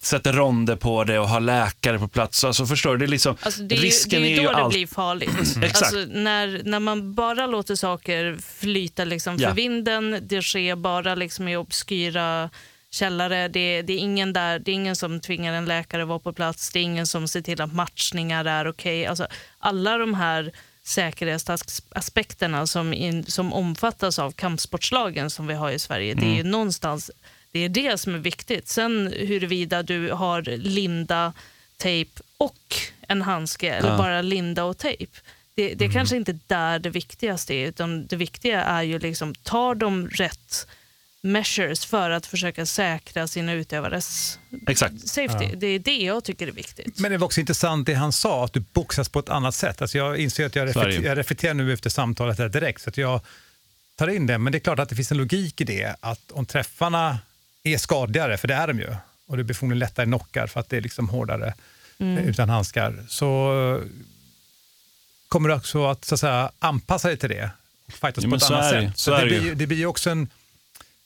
sätter ronder på det och har läkare på plats? Alltså förstår du? Det är liksom, Alltså det är ju, risken det är ju då det allt- blir farligt. Exakt. Alltså när, när man bara låter saker flyta liksom för Ja. vinden, det sker bara liksom i obskyra källare. Det, det, är ingen där, det är ingen som tvingar en läkare att vara på plats, det är ingen som ser till att matchningar är okej. Alltså, alla de här säkerhetsaspekterna som, in, som omfattas av kampsportslagen som vi har i Sverige, det är ju Mm. någonstans det är det som är viktigt. Sen huruvida du har linda, tejp och en handske eller Ja. bara linda och tejp. Det, det är kanske inte där det viktigaste är, utan det viktiga är ju liksom, tar de rätt measures för att försöka säkra sina utövares Exakt. safety? Ja. Det är det jag tycker är viktigt. Men det var också intressant det han sa, att du boxas på ett annat sätt. Alltså jag inser att jag, reflekter, jag reflekterar nu efter samtalet här direkt, så att jag tar in det. Men det är klart att det finns en logik i det, att om träffarna är skadligare, för det är de ju, och det blir förmodligen lättare knockar för att det är liksom hårdare Mm. eh, utan handskar, så kommer du också att, så att säga, anpassa dig till det och fightas Jo, på ett annat sätt. Så Så det, blir, det blir också en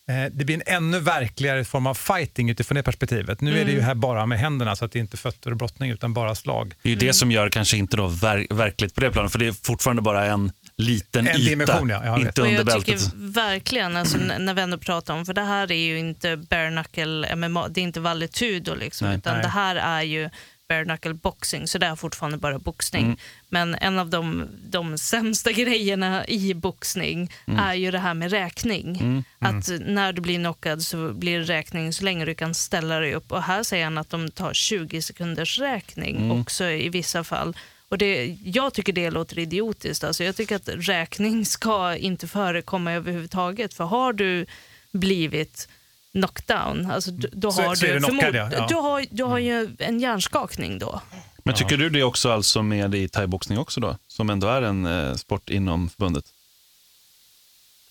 eh, det blir en ännu verkligare form av fighting utifrån det perspektivet. Nu är det ju Mm. här bara med händerna, så att det är inte fötter och brottning, utan bara slag. Det är ju det som gör kanske inte då ver verkligt på det planet, för det är fortfarande bara en liten En yta. dimension, ja. Jag vet. inte Och under jag bältet. tycker verkligen, alltså, när vi ändå pratar om, för det här är ju inte bare knuckle MMA, det är inte valetudo liksom, Nej. utan Nej. det här är ju bare knuckle boxing, så det är fortfarande bara boxning. Mm. Men en av de, de sämsta grejerna i boxning Mm. är ju det här med räkning. Mm. Att när du blir knockad så blir det räkning så länge du kan ställa dig upp. Och här säger han att de tar 20 sekunders räkning Mm. också i vissa fall. Och det, jag tycker det låter idiotiskt. Alltså jag tycker att räkning ska inte förekomma överhuvudtaget. För har du blivit knockdown, alltså, då, Så- har så du, det knockad. Ja. du har, du har ju en hjärnskakning då. Men tycker du det också alltså med i thaiboxning också då? Som ändå är en eh, sport inom förbundet?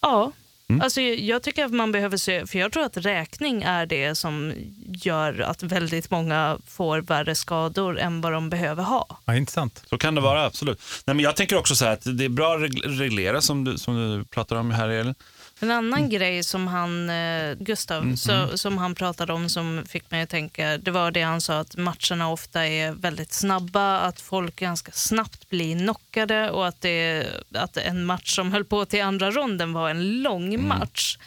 Ja. Mm. Alltså, jag tycker att man behöver se, för jag tror att räkning är det som gör att väldigt många får värre skador än vad de behöver ha. Ja, intressant. Så kan det vara, absolut. Nej, men jag tänker också så här att det är bra att reg- reglera som du, som du pratar om här Elin. En annan grej som han, eh, Gustav, Mm, så, mm. som han pratade om som fick mig att tänka, det var det han sa att matcherna ofta är väldigt snabba, att folk ganska snabbt blir knockade och att, det, att en match som höll på till andra ronden var en lång match.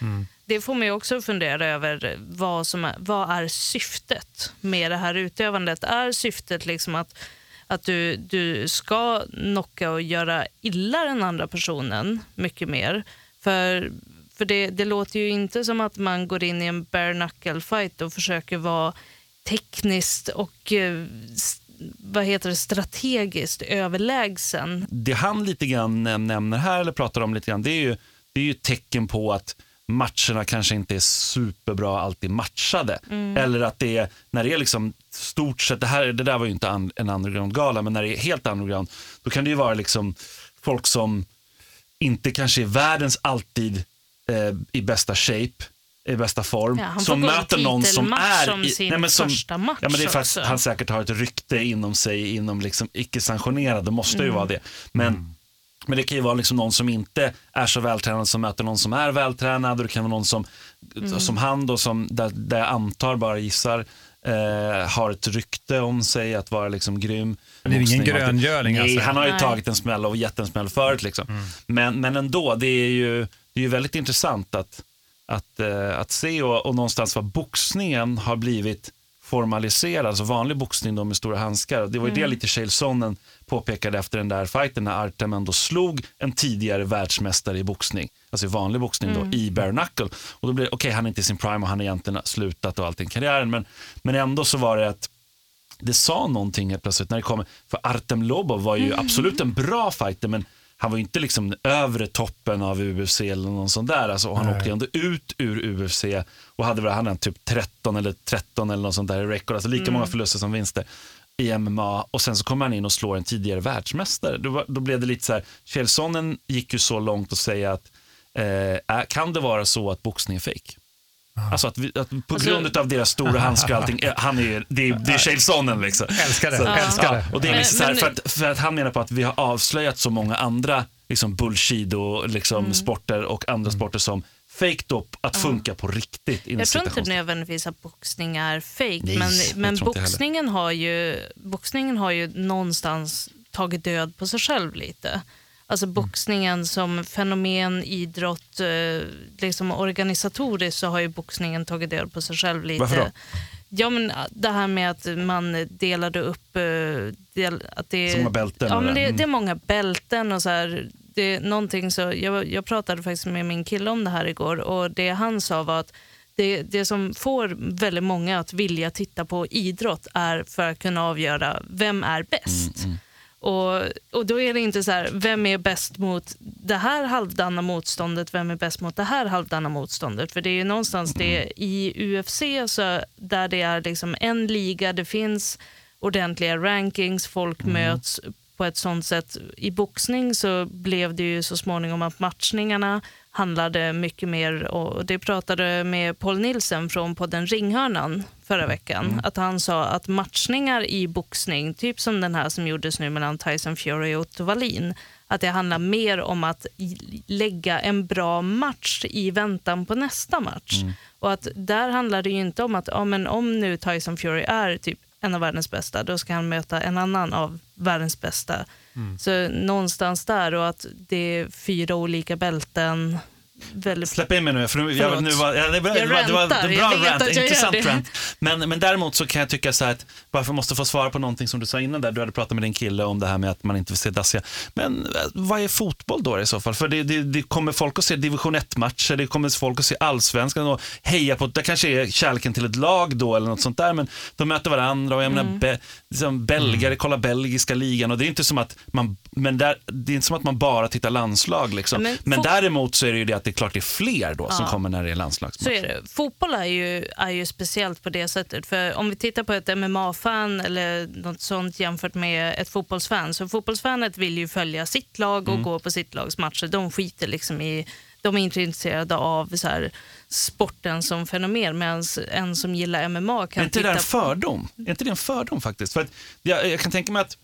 Det får mig också att fundera över vad, som är, vad är syftet med det här utövandet. Är syftet liksom att, att du, du ska knocka och göra illa den andra personen mycket mer? För, för det, det låter ju inte som att man går in i en bare knuckle fight och försöker vara tekniskt och eh, vad heter det, strategiskt överlägsen. Det han lite grann näm- nämner här, eller pratar om lite grann, det är ju, det är ju tecken på att matcherna kanske inte är superbra alltid matchade. Mm. Eller att det är, när det är liksom stort sett, det, här, det där var ju inte an, en underground-gala, men när det är helt underground, då kan det ju vara liksom folk som inte kanske är världens alltid eh, i bästa shape, i bästa form. Ja, som möter någon som är... som sin första match ja, men det är för att han säkert har ett rykte inom sig, inom liksom icke-sanktionerad, det måste ju Mm. vara det. Men, men det kan ju vara liksom någon som inte är så vältränad som möter någon som är vältränad och det kan vara någon som, Mm. som han då, som, där, där jag antar, bara gissar, eh, har ett rykte om sig att vara liksom grym. Det är ingen gröngöling, Nej, alltså. han har ju Nej. tagit en smäll och gett en smäll förut. Liksom. Men, men ändå, det är ju, det är ju väldigt intressant att, att, eh, att se och, och någonstans vad boxningen har blivit formaliserad, alltså vanlig boxning då med stora handskar. Det var ju det Mm. lite Chael Sonnen påpekade efter den där fighten när Artem ändå slog en tidigare världsmästare i boxning, alltså i vanlig boxning Mm. då, i bare knuckle. Och då blev det, okej han är inte i sin prime och han har egentligen slutat och allting i karriären, men, men ändå så var det att det sa någonting helt plötsligt när det kommer, för Artem Lobov var ju Mm. absolut en bra fighter, men han var ju inte liksom övre toppen av UFC eller någon sån där. Alltså, och han Nej. åkte ju ändå ut ur UFC och hade väl han hade typ 13 eller 13 eller något sånt där i record, alltså lika Mm. många förluster som vinster i MMA och sen så kommer han in och slår en tidigare världsmästare. Då, då blev det lite så här, Kjellsonen gick ju så långt att säga att eh, är- kan det vara så att boxning är fake? Alltså att, vi, att på Alltså- grund av deras stora handskar och allting, eh, han är det är, det är Kjellsonen liksom. Älskar det, Så- älskar det. Och det är Men- liksom så här, för, att, för att han menar på att vi har avslöjat så många andra liksom bullshido liksom Mm. sporter och andra sporter som fake då att funka på riktigt. Jag tror inte nödvändigtvis att boxning är fake, Nej, men, men boxningen, har ju, boxningen har ju någonstans tagit död på sig själv lite. Alltså Mm. boxningen som fenomen, idrott, eh, liksom organisatoriskt så har ju boxningen tagit död på sig själv lite. Varför då? Ja, men det här med att man delade upp... eh, Del, att det, Så många bälten Ja, men det. det, Mm. är många bälten och så här. Det är någonting så, jag, jag pratade faktiskt med min kille om det här igår och det han sa var att det, det som får väldigt många att vilja titta på idrott är för att kunna avgöra vem är bäst. Mm, Och, och då är det inte så här, vem är bäst mot det här halvdana motståndet, vem är bäst mot det här halvdana motståndet? För det är ju någonstans det i UFC, så där det är liksom en liga, det finns ordentliga rankings, folk möts på ett sånt sätt. I boxning så blev det ju så småningom att matchningarna handlade mycket mer, och det pratade med Paul Nilsen från podden Ringhörnan förra veckan, att han sa att matchningar i boxning, typ som den här som gjordes nu mellan Tyson Fury och Otto Wallin, att det handlar mer om att lägga en bra match i väntan på nästa match. Och att där handlar det ju inte om att ja, men om nu Tyson Fury är typ en av världens bästa, då ska han möta en annan av världens bästa. Mm. Så någonstans där och att det är fyra olika bälten väldigt... Släpp in mig nu, för nu, jag, nu var, ja, det, var, Jag det, var, det var en bra rant, intressant rant. Men, men däremot så kan jag tycka så här att, bara för att jag måste få svara på någonting som du sa innan där, du hade pratat med din kille om det här med att man inte vill se dassiga. Men eh, vad är fotboll då i så fall? För det, det, det kommer folk att se division 1-matcher, det kommer folk att se allsvenskan och heja på, det kanske är kärleken till ett lag då eller något sånt där, men de möter varandra och jag menar, Mm. be, liksom, belgare kollar belgiska ligan och det är inte som att man, men där, det är inte som att man bara tittar landslag liksom. Men men däremot så är det ju det att det är klart det är fler då som Ja. kommer när det är landslagsmatch. Så är det. Fotboll är ju, är ju speciellt på det sättet. För om vi tittar på ett MMA-fan eller något sånt jämfört med ett fotbollsfan. Så fotbollsfanet vill ju följa sitt lag och Mm. gå på sitt lags matcher. De skiter liksom i, de är inte intresserade av så här, sporten som fenomen. Medan en som gillar MMA kan är inte det titta där en fördom? Är inte det en fördom faktiskt? För att jag, jag kan tänka mig att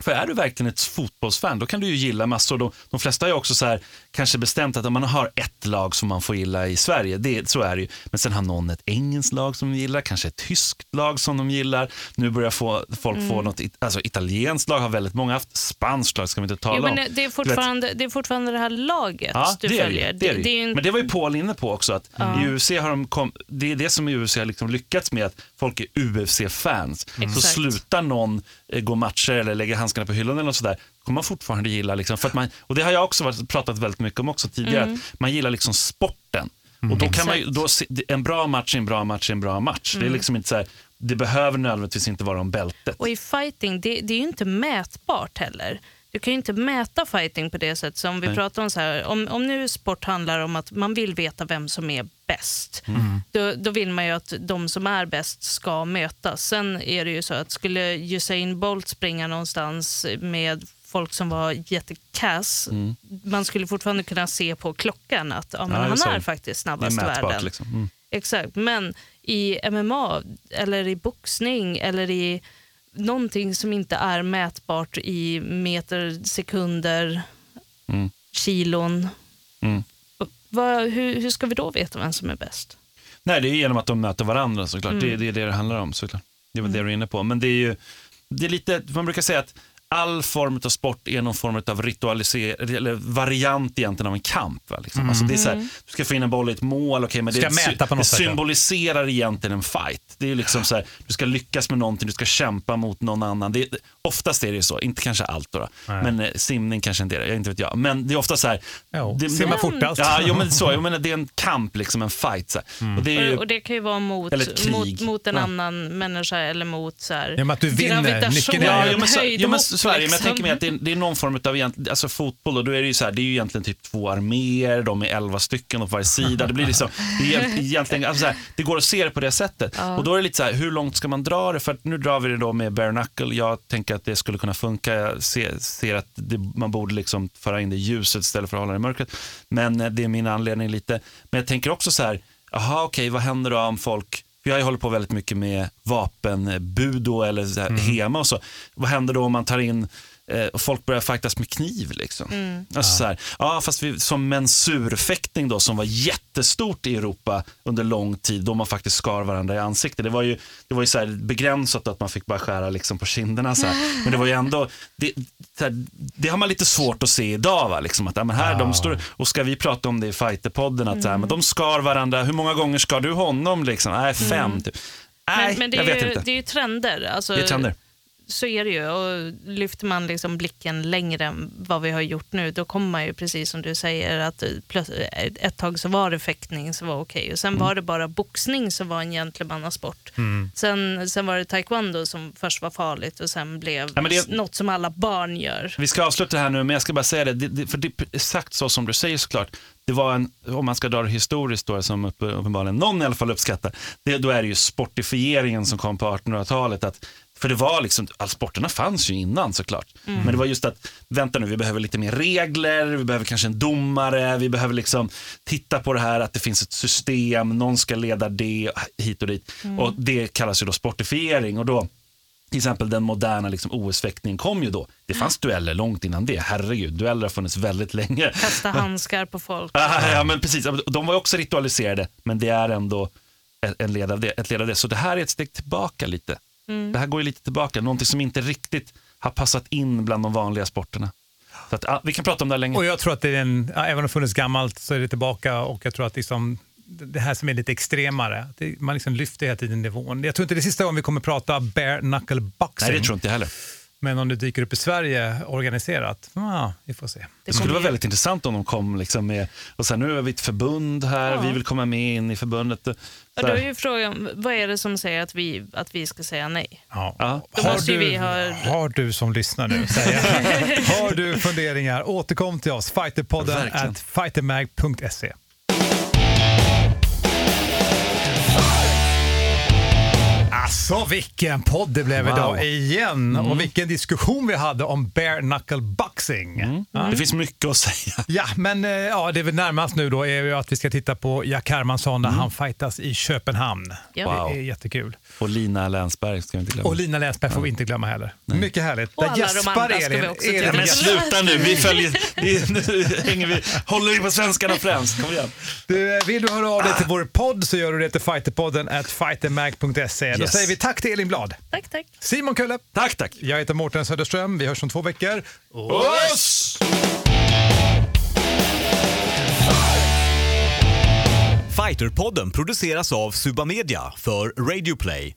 för är du verkligen ett fotbollsfan, då kan du ju gilla massor. De, de flesta ju också så här, kanske bestämt att om man har ett lag som man får gilla i Sverige, det, så är det ju. Men sen har någon ett engelskt lag som de gillar, kanske ett tyskt lag som de gillar. Nu börjar få, folk få Mm. något, it- alltså italienskt lag har väldigt många haft, spanskt lag ska vi inte tala Jo, men om. det, det, är fortfarande, det är fortfarande det här laget Ja, du det det, följer. ju, det är det, ju. ju Men det var ju Paul inne på också, att Ja. i UFC har de kom, det är det som UFC har liksom lyckats med, att folk är UFC-fans. Så Exakt. slutar någon eh, gå matcher eller lägga handskarna på hyllan eller något sådär, kommer man fortfarande gilla, liksom, för att man, och det har jag också varit, pratat väldigt mycket om också tidigare, Mm. att man gillar liksom sporten. Och då kan man då, en bra match är en bra match är en bra match. Det är Mm. liksom inte så här, det behöver nödvändigtvis inte vara om bältet. Och i fighting, det, det är ju inte mätbart heller. Du kan ju inte mäta fighting på det sättet som vi Nej. pratar om. Så här, om, om nu sport handlar om att man vill veta vem som är bäst, Mm. då, då vill man ju att de som är bäst ska mötas. Sen är det ju så att skulle Usain Bolt springa någonstans med folk som var jättekass, Mm. man skulle fortfarande kunna se på klockan att ja, men Ja, han är faktiskt snabbast i världen. Liksom. Mm. Exakt, men i MMA eller i boxning eller i någonting som inte är mätbart i meter, sekunder, Mm. kilon. Mm. Vad, hur, hur ska vi då veta vem som är bäst? Nej, det är genom att de möter varandra såklart. Mm. Det, det är det det handlar om såklart. Det var det du är inne på. Men det är ju, det är lite, man brukar säga att all form av sport är någon form av ritualiser, eller variant egentligen av en kamp. Va? Liksom. Mm. Alltså det är så här, Mm. du ska få in en boll i ett mål, okay, men det, Ska sy- mäta på något det sätt, symboliserar egentligen en fight. Det är liksom så här, du ska lyckas med någonting, du ska kämpa mot någon annan. Det, är- oftast är det så, inte kanske allt då, då. Men eh, simning kanske inte är det, jag inte vet jag. Men det är ofta så här. Jo, det, simma fortast. Ja, jo, men så, jag menar, det är en kamp, liksom en fight. Så här. Och det ju, Och, det kan ju vara mot, mot, mot en Ja. annan människa eller mot så här, Ja, men att du vinner. gravitation, Ja, men, så, höjdhopp, men, så är det. men jag tänker mig att det är, det är någon form av egent- alltså, fotboll och då är det ju så här, det är ju egentligen typ två arméer, de är elva stycken på varje sida. Det blir liksom, det, är egent- egentligen, alltså, så här, det går att se det på det sättet. Ja. Och då är det lite så här, hur långt ska man dra det? För nu drar vi det då med bare knuckle. Jag tänker att det skulle kunna funka. Jag ser, ser att det, man borde liksom föra in det i ljuset istället för att hålla det i mörkret. Men eh, det är min anledning lite. Men jag tänker också så här, jaha okej, vad händer då om folk jag hållit på väldigt mycket med vapenbud då, eller så här, HEMA och så. Vad händer då om man tar in och folk börjar fightas med kniv? Liksom? Mm. Alltså, så här, ja, fast vi, som mensurfäktning då, som var jättestort i Europa under lång tid, då man faktiskt skar varandra i ansiktet. Det var ju, det var ju så här begränsat att man fick bara skära liksom på kinderna. Så här. Men det var ju ändå, det, så här, det har man lite svårt att se idag. Va? Liksom, att, ja, men här, de står, och ska vi prata om det i Fighterpodden, att så här, men de skar varandra, hur många gånger skar du honom? Liksom? Nej, fem. Mm. Typ. Nej, men, men det, jag är vet ju, inte. det är ju trender. Alltså, Det är trender. Så är det ju. Och lyfter man liksom blicken längre än vad vi har gjort nu, då kommer man ju precis som du säger att ett tag så var det fäktning som var okej och sen Mm. var det bara boxning som var en gentlemannasport. Mm. Sen, sen var det taekwondo som först var farligt och sen blev Ja, det- något som alla barn gör. Vi ska avsluta här nu, men jag ska bara säga det, det, det för det är exakt så som du säger såklart. Det var en, om man ska dra det historiskt då, som upp, uppenbarligen någon i alla fall uppskattar, det, då är det ju sportifieringen som kom på 1800-talet. Att, för det var liksom, all sporterna fanns ju innan såklart. Mm. Men det var just att, vänta nu, vi behöver lite mer regler, vi behöver kanske en domare, vi behöver liksom titta på det här att det finns ett system, någon ska leda det hit och dit. Mm. Och det kallas ju då sportifiering och då till exempel den moderna liksom, OS-fäktningen kom ju då. Det fanns dueller långt innan det. Herregud, dueller har funnits väldigt länge. Kasta handskar på folk. Ah, ja, men precis. De var ju också ritualiserade, men det är ändå en led av det, ett led av det. Så det här är ett steg tillbaka lite. Mm. Det här går ju lite tillbaka, någonting som inte riktigt har passat in bland de vanliga sporterna. Så att, ja, vi kan prata om det här länge. Och jag tror att det är en, ja, även om det funnits gammalt så är det tillbaka och jag tror att liksom, det här som är lite extremare, det, man liksom lyfter hela tiden nivån. Jag tror inte det är sista gången vi kommer prata bare knuckle boxing. Nej, det tror inte jag heller. Men om det dyker upp i Sverige organiserat, ja, vi får se. Det skulle vara väldigt intressant om de kom liksom med, och sen nu är vi ett förbund här, Ja. vi vill komma med in i förbundet. Så Och då är ju frågan, vad är det som säger att vi, att vi ska säga nej? Ja. Har, du, vi ha... har du som lyssnar nu, säger jag. har du funderingar, återkom till oss. Fighterpodden Verkligen. at fightermag.se. Alltså vilken podd det blev Wow. idag igen Mm. och vilken diskussion vi hade om bare knuckle boxing. Ja. Det finns mycket att säga. Ja, men eh, ja, det är väl närmast nu då är ju att vi ska titta på Jack Hermansson när han fightas i Köpenhamn. Ja. Wow. Det är jättekul. Och Lina Länsberg ska vi inte glömma. Och Lina Länsberg får vi inte glömma heller. Mycket härligt. Och Där alla de gäspar andra ska vi Elin. också Elin. Men sluta nu, vi följer, vi, nu hänger vi, håller vi på svenskarna främst. Kom igen. Du, vill du höra av dig till vår podd så gör du det till fighterpodden at fightermag.se. Då Yes. säger vi tack till Elin Blad. Tack, tack. Simon Kölle. Tack, tack. Jag heter Mårten Söderström. Vi hörs om två veckor. Oss! Fighterpodden produceras av Suba Media för Radio Play.